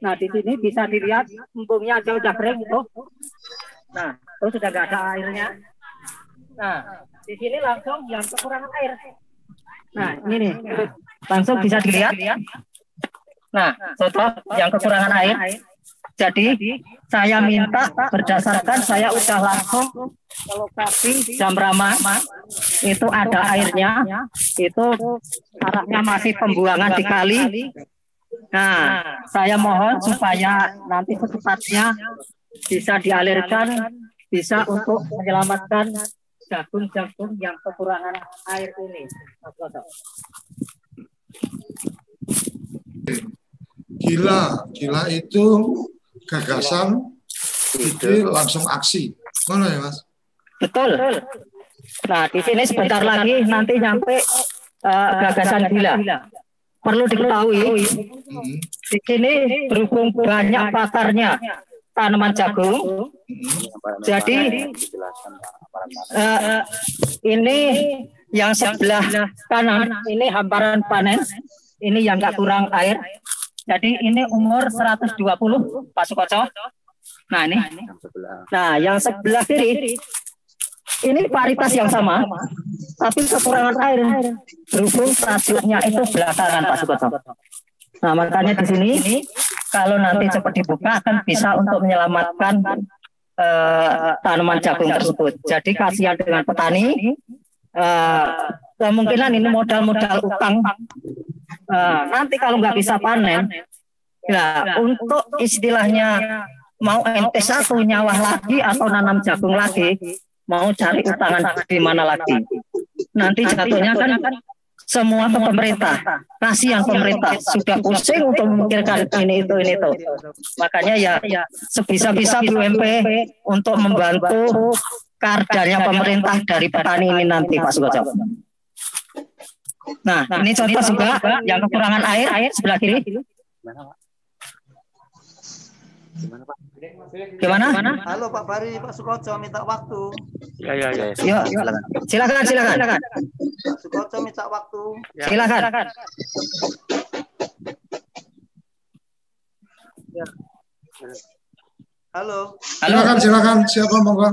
Nah, di sini bisa dilihat empungnya aja udah kering itu. Nah, itu sudah nggak ada airnya. Nah, di sini langsung yang kekurangan air. Nah, ini nih. Langsung bisa dilihat. Nah, contoh yang kekurangan air. Jadi saya minta berdasarkan saya udah langsung ke lokasi jam ramah itu ada airnya itu arahnya masih pembuangan di kali. Nah, saya mohon supaya nanti secepatnya bisa dialirkan, bisa untuk menyelamatkan jagung-jagung yang kekurangan air ini. Gila, gila itu gagasan, ide langsung aksi. Mana ya Mas? Betul. Nah, di sini sebentar lagi nanti nyampe eh, gagasan gila. Perlu diketahui, di sini berhubung banyak pakarnya tanaman jagung, jadi eh, ini yang sebelah kanan ini hamparan panen, ini yang nggak kurang air. Jadi ini umur 120 Pak Sukoco. Nah ini. Nah yang sebelah kiri ini paritas yang sama, tapi kekurangan air. Berhubung tajuknya itu belakangan Pak Sukoco. Nah makanya di sini kalau nanti cepat dibuka akan bisa untuk menyelamatkan eh, tanaman jagung tersebut. Jadi kasihan dengan petani. eh, kemungkinan ini modal-modal utang Eh, nanti kalau nggak bisa panen, ya untuk istilahnya mau ente satu nyawah lagi atau nanam jagung lagi, mau cari utangan di mana lagi. Nanti jatuhnya kan semua ke pemerintah. Kasihan pemerintah sudah pusing untuk memikirkan ini itu ini itu. Makanya ya sebisa-bisa BUMP untuk membantu kardanya pemerintah dari petani ini nanti Pak Sugojo. Nah, ini contoh juga yang kekurangan air, air sebelah kiri. Gimana? Halo Pak Bari, Pak Sukoco minta waktu. Ya ya ya. Yuk, silakan, silakan, silakan. Pak Sukoco minta waktu. Silakan. Ya. Halo. Silakan, silakan. Siapa monggo?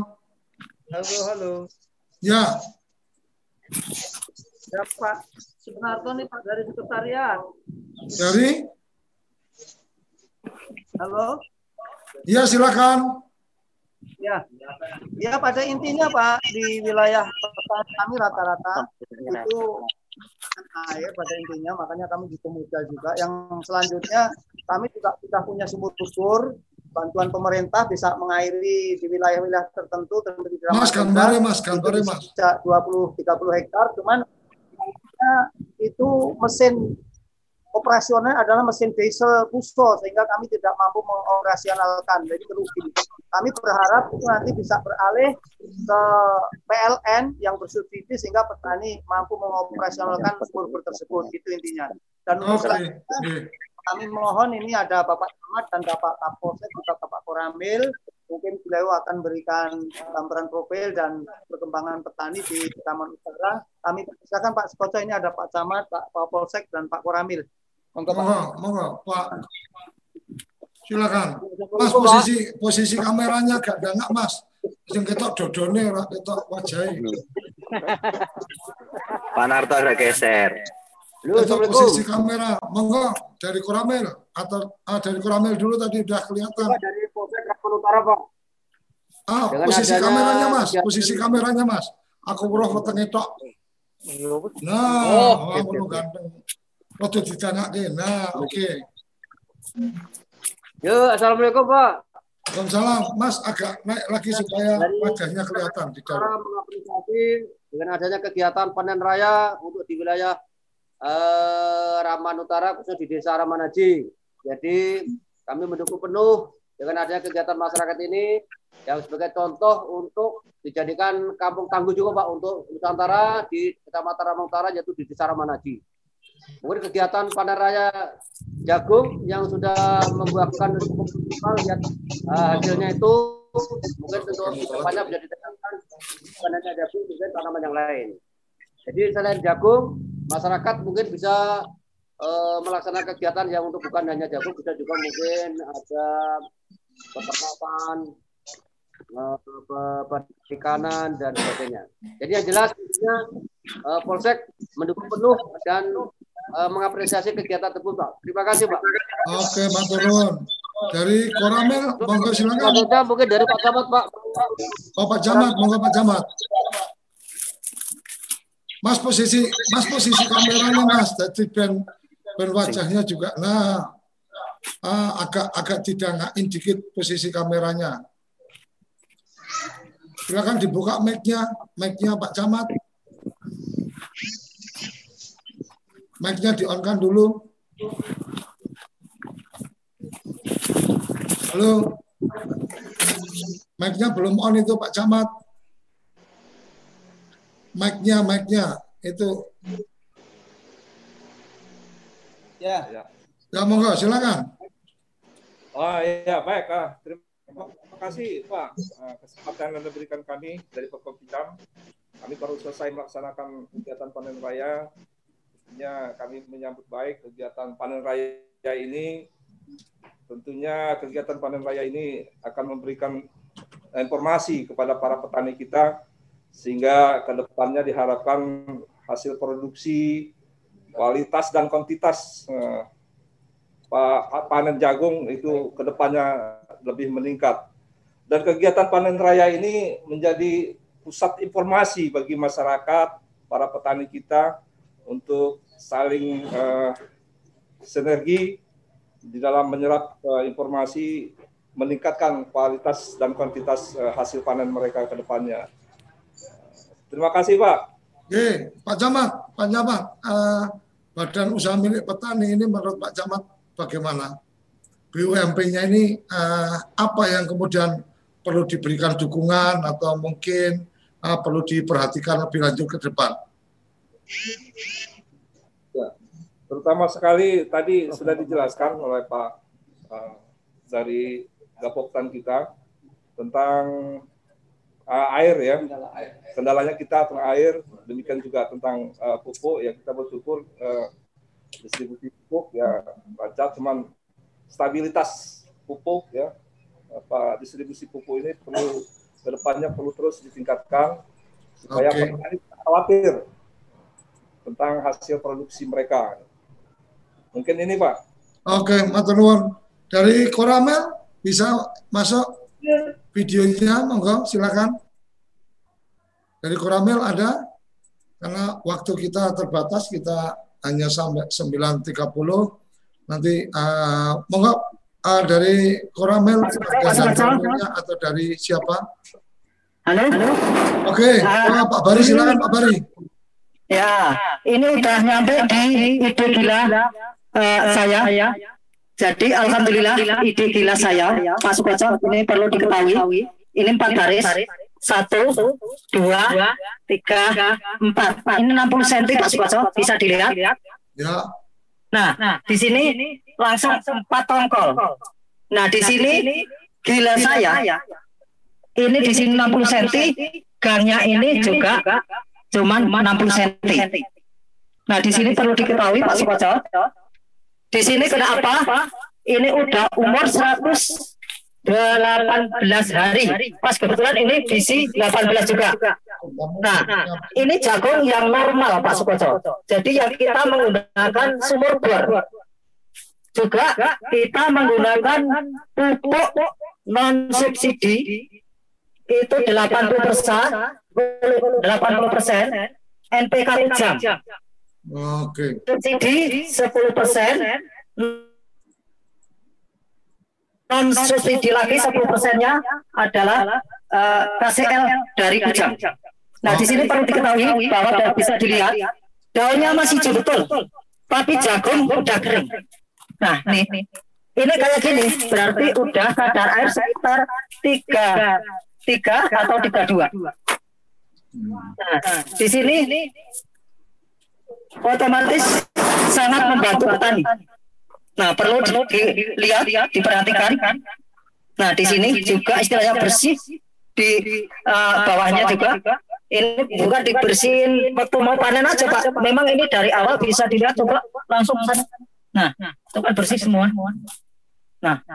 Halo, halo. Ya, Ya Pak Sunarto nih Pak dari sekretariat. dari Halo. Ya, silakan. Ya, ya pada intinya Pak di wilayah petani kami rata-rata itu air pada intinya makanya kami di Pemuda juga. Yang selanjutnya kami juga sudah punya sumur bubur bantuan pemerintah bisa mengairi di wilayah-wilayah tertentu tertentu di Mas, gambare, Mas, gambare, Mas. bisa 20 30 hektar cuman itu mesin operasional adalah mesin diesel puso sehingga kami tidak mampu mengoperasionalkan jadi kerugi. Kami berharap itu nanti bisa beralih ke PLN yang bersubsidi sehingga petani mampu mengoperasionalkan sumur tersebut itu intinya. Dan Oke. selanjutnya, kami mohon ini ada Bapak Camat dan Bapak Kapolsek juga Bapak Koramil mungkin beliau akan berikan gambaran profil dan perkembangan petani di Taman Utara. Kami silakan Pak Sekoco ini ada Pak Camat, Pak Kapolsek dan Pak Koramil. Monggo Pak. Monggo, monggo, Pak. Silakan. Mas posisi posisi kameranya gak dangak, Mas. Sing ketok dodone ora ketok wajahe. [laughs] Pak Narto ada geser. Ketok posisi kamera. Monggo dari Koramil atau ah, dari Koramil dulu tadi udah kelihatan. dari Polsek Kampung Utara, Pak. Ah, Dengan posisi adanya kameranya, Mas. Posisi kameranya, Mas. Aku roh wetenge tok. Nah, Oh, oh, ngono ganteng. Waktu ditanyake. Nah, oke. Yo, Assalamualaikum, Pak. Waalaikumsalam. Mas agak naik lagi supaya wajahnya kelihatan di dalam. mengapresiasi dengan adanya kegiatan panen raya untuk di wilayah eh, Raman Utara khususnya di Desa Ramanaji. Jadi kami mendukung penuh dengan adanya kegiatan masyarakat ini yang sebagai contoh untuk dijadikan kampung tangguh juga Pak untuk Nusantara di Kecamatan Raman Utara yaitu di Desa Ramanaji. Kemudian kegiatan panen raya jagung yang sudah membuahkan cukup maksimal lihat eh, hasilnya itu mungkin untuk depannya bisa ditekankan bukan hanya jagung juga tanaman yang lain. Jadi selain jagung, masyarakat mungkin bisa eh, melaksanakan kegiatan yang untuk bukan hanya jagung, bisa juga mungkin ada peternakan, pe- perikanan dan sebagainya. Jadi yang jelas eh, Polsek mendukung penuh dan eh, mengapresiasi kegiatan tersebut, Pak. Terima kasih, Pak. Oke, Pak Turun. Dari Koramil, monggo silakan. Selanjutnya mungkin dari Pak Camat, Pak. Oh, Pak Camat, monggo Pak Camat. Mas posisi, Mas posisi kameranya Mas, jadi ben ben wajahnya juga. Nah, ah, agak agak didangakin dikit posisi kameranya. Silakan dibuka mic-nya, mic-nya Pak Camat. Mic-nya di-on-kan dulu. Halo. Mic-nya belum on itu Pak Camat. Mic-nya, mic-nya itu. Ya. Ya monggo, silakan. Oh iya baik, ah, terima kasih Pak Ah, kesempatan yang diberikan kami dari Pemkot. Kami baru selesai melaksanakan kegiatan panen raya. Tentunya kami menyambut baik kegiatan panen raya ini. Tentunya kegiatan panen raya ini akan memberikan informasi kepada para petani kita sehingga ke depannya diharapkan hasil produksi kualitas dan kuantitas eh, pa- panen jagung itu ke depannya lebih meningkat. Dan kegiatan panen raya ini menjadi pusat informasi bagi masyarakat, para petani kita untuk saling eh, sinergi di dalam menyerap eh, informasi meningkatkan kualitas dan kuantitas eh, hasil panen mereka ke depannya. Terima kasih Pak. Oke, Pak Camat, Pak Camat, eh, Badan Usaha Milik Petani ini menurut Pak Camat bagaimana? BUMP-nya ini eh, apa yang kemudian perlu diberikan dukungan atau mungkin eh, perlu diperhatikan lebih lanjut ke depan? Terutama sekali tadi sudah dijelaskan oleh Pak uh, dari Gapoktan kita tentang uh, air ya. Kendalanya kita tentang air demikian juga tentang uh, pupuk. Ya kita bersyukur uh, distribusi pupuk ya lancar. Cuman stabilitas pupuk ya apa distribusi pupuk ini perlu ke depannya perlu terus ditingkatkan supaya Oke. petani tidak khawatir tentang hasil produksi mereka. Mungkin ini Pak. Oke, matur nuwun. Dari Koramel bisa masuk videonya, monggo silakan. Dari Koramel ada? Karena waktu kita terbatas, kita hanya sampai 9.30. Nanti uh, monggo uh, dari Koramel ada atau dari siapa? Halo? Oke, uh, Pak Bari silakan Pak Bari. Ya, ini udah nyampe di ide gila eh, saya. Jadi alhamdulillah ide gila saya, Pak Sukoco, ini perlu diketahui. Ini empat baris. Satu, dua, tiga, empat. Ini 60 cm Pak Sukoco, bisa dilihat. Ya. Nah, di sini langsung empat tongkol. Nah, di sini gila saya. Ini di sini 60 cm, gangnya ini juga cuman 60 cm. Nah, di sini perlu diketahui Pak Sukoco. Di sini kenapa? Ini udah umur 118 hari. Pas kebetulan ini visi 18 juga. Nah, ini jagung yang normal Pak Sukoco. Jadi yang kita menggunakan sumur bor. Juga kita menggunakan pupuk non subsidi itu 80 persen, 80 persen NPK ujang. Oke. Subsidi 10 persen, non subsidi lagi 10 persennya adalah eh, KCL dari ujang. Nah di sini perlu diketahui bahwa da- bisa dilihat daunnya masih hijau betul, tapi jagung udah kering. Nah nih, ini kayak gini, berarti udah kadar air sekitar tiga tiga atau tiga dua. Nah, di sini otomatis sangat membantu petani. Nah, perlu dilihat, diperhatikan. Nah, di sini juga istilahnya bersih di eh, bawahnya juga. Ini bukan dibersihin waktu mau panen aja, Pak. Memang ini dari awal bisa dilihat coba langsung Nah, itu kan bersih semua. Nah,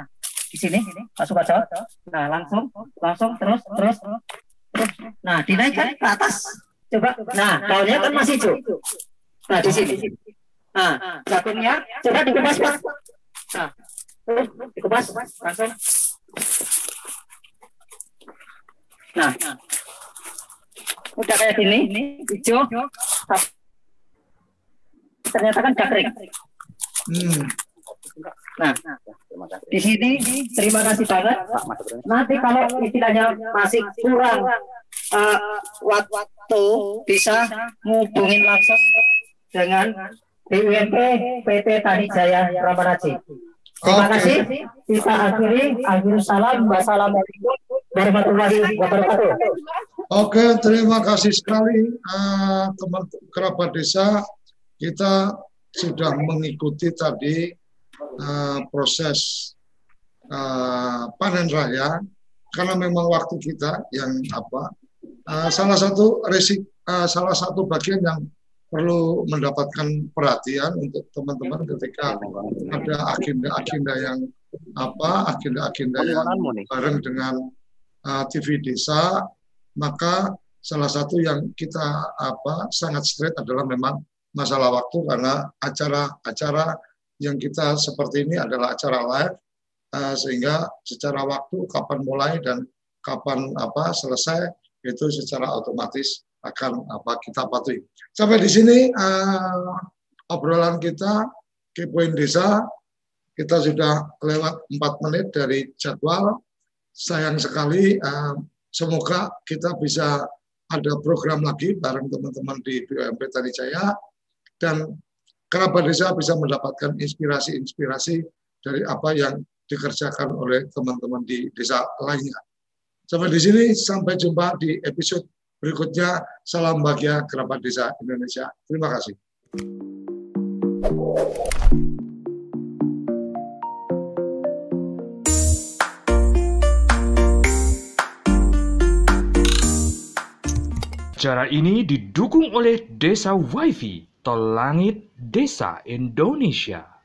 di sini masuk aja. Nah, langsung langsung terus terus terus. Nah, dinaikkan ke atas. Coba. Nah, daunnya kan masih hijau. Nah, di sini. Nah, jagungnya coba dikemas, Pak. Nah, terus dikemas langsung. Nah, udah kayak gini, hijau. Ternyata kan udah kering. Hmm. Nah, di sini terima kasih banget. Nanti kalau istilahnya masih kurang eh, waktu bisa ngubungin langsung dengan BUMP PT Tani Jaya Ramaraji. Terima Oke. kasih. Kita akhiri. Akhir salam. Wassalamualaikum warahmatullahi wabarakatuh. Oke, terima kasih sekali eh, teman kerabat desa. Kita sudah mengikuti tadi eh, proses eh, panen raya karena memang waktu kita yang apa eh, salah satu resik eh, salah satu bagian yang perlu mendapatkan perhatian untuk teman-teman ketika ada agenda-agenda yang apa agenda-agenda yang bareng dengan uh, TV desa maka salah satu yang kita apa sangat straight adalah memang masalah waktu karena acara-acara yang kita seperti ini adalah acara live uh, sehingga secara waktu kapan mulai dan kapan apa selesai itu secara otomatis akan apa kita patuhi. Sampai di sini uh, obrolan kita kepoin desa kita sudah lewat empat menit dari jadwal. Sayang sekali, uh, semoga kita bisa ada program lagi bareng teman-teman di BUMP Tani Jaya dan kerabat desa bisa mendapatkan inspirasi-inspirasi dari apa yang dikerjakan oleh teman-teman di desa lainnya. Sampai di sini, sampai jumpa di episode berikutnya. Salam bahagia kerabat desa Indonesia. Terima kasih. Acara ini didukung oleh Desa WiFi, Tol Langit Desa Indonesia.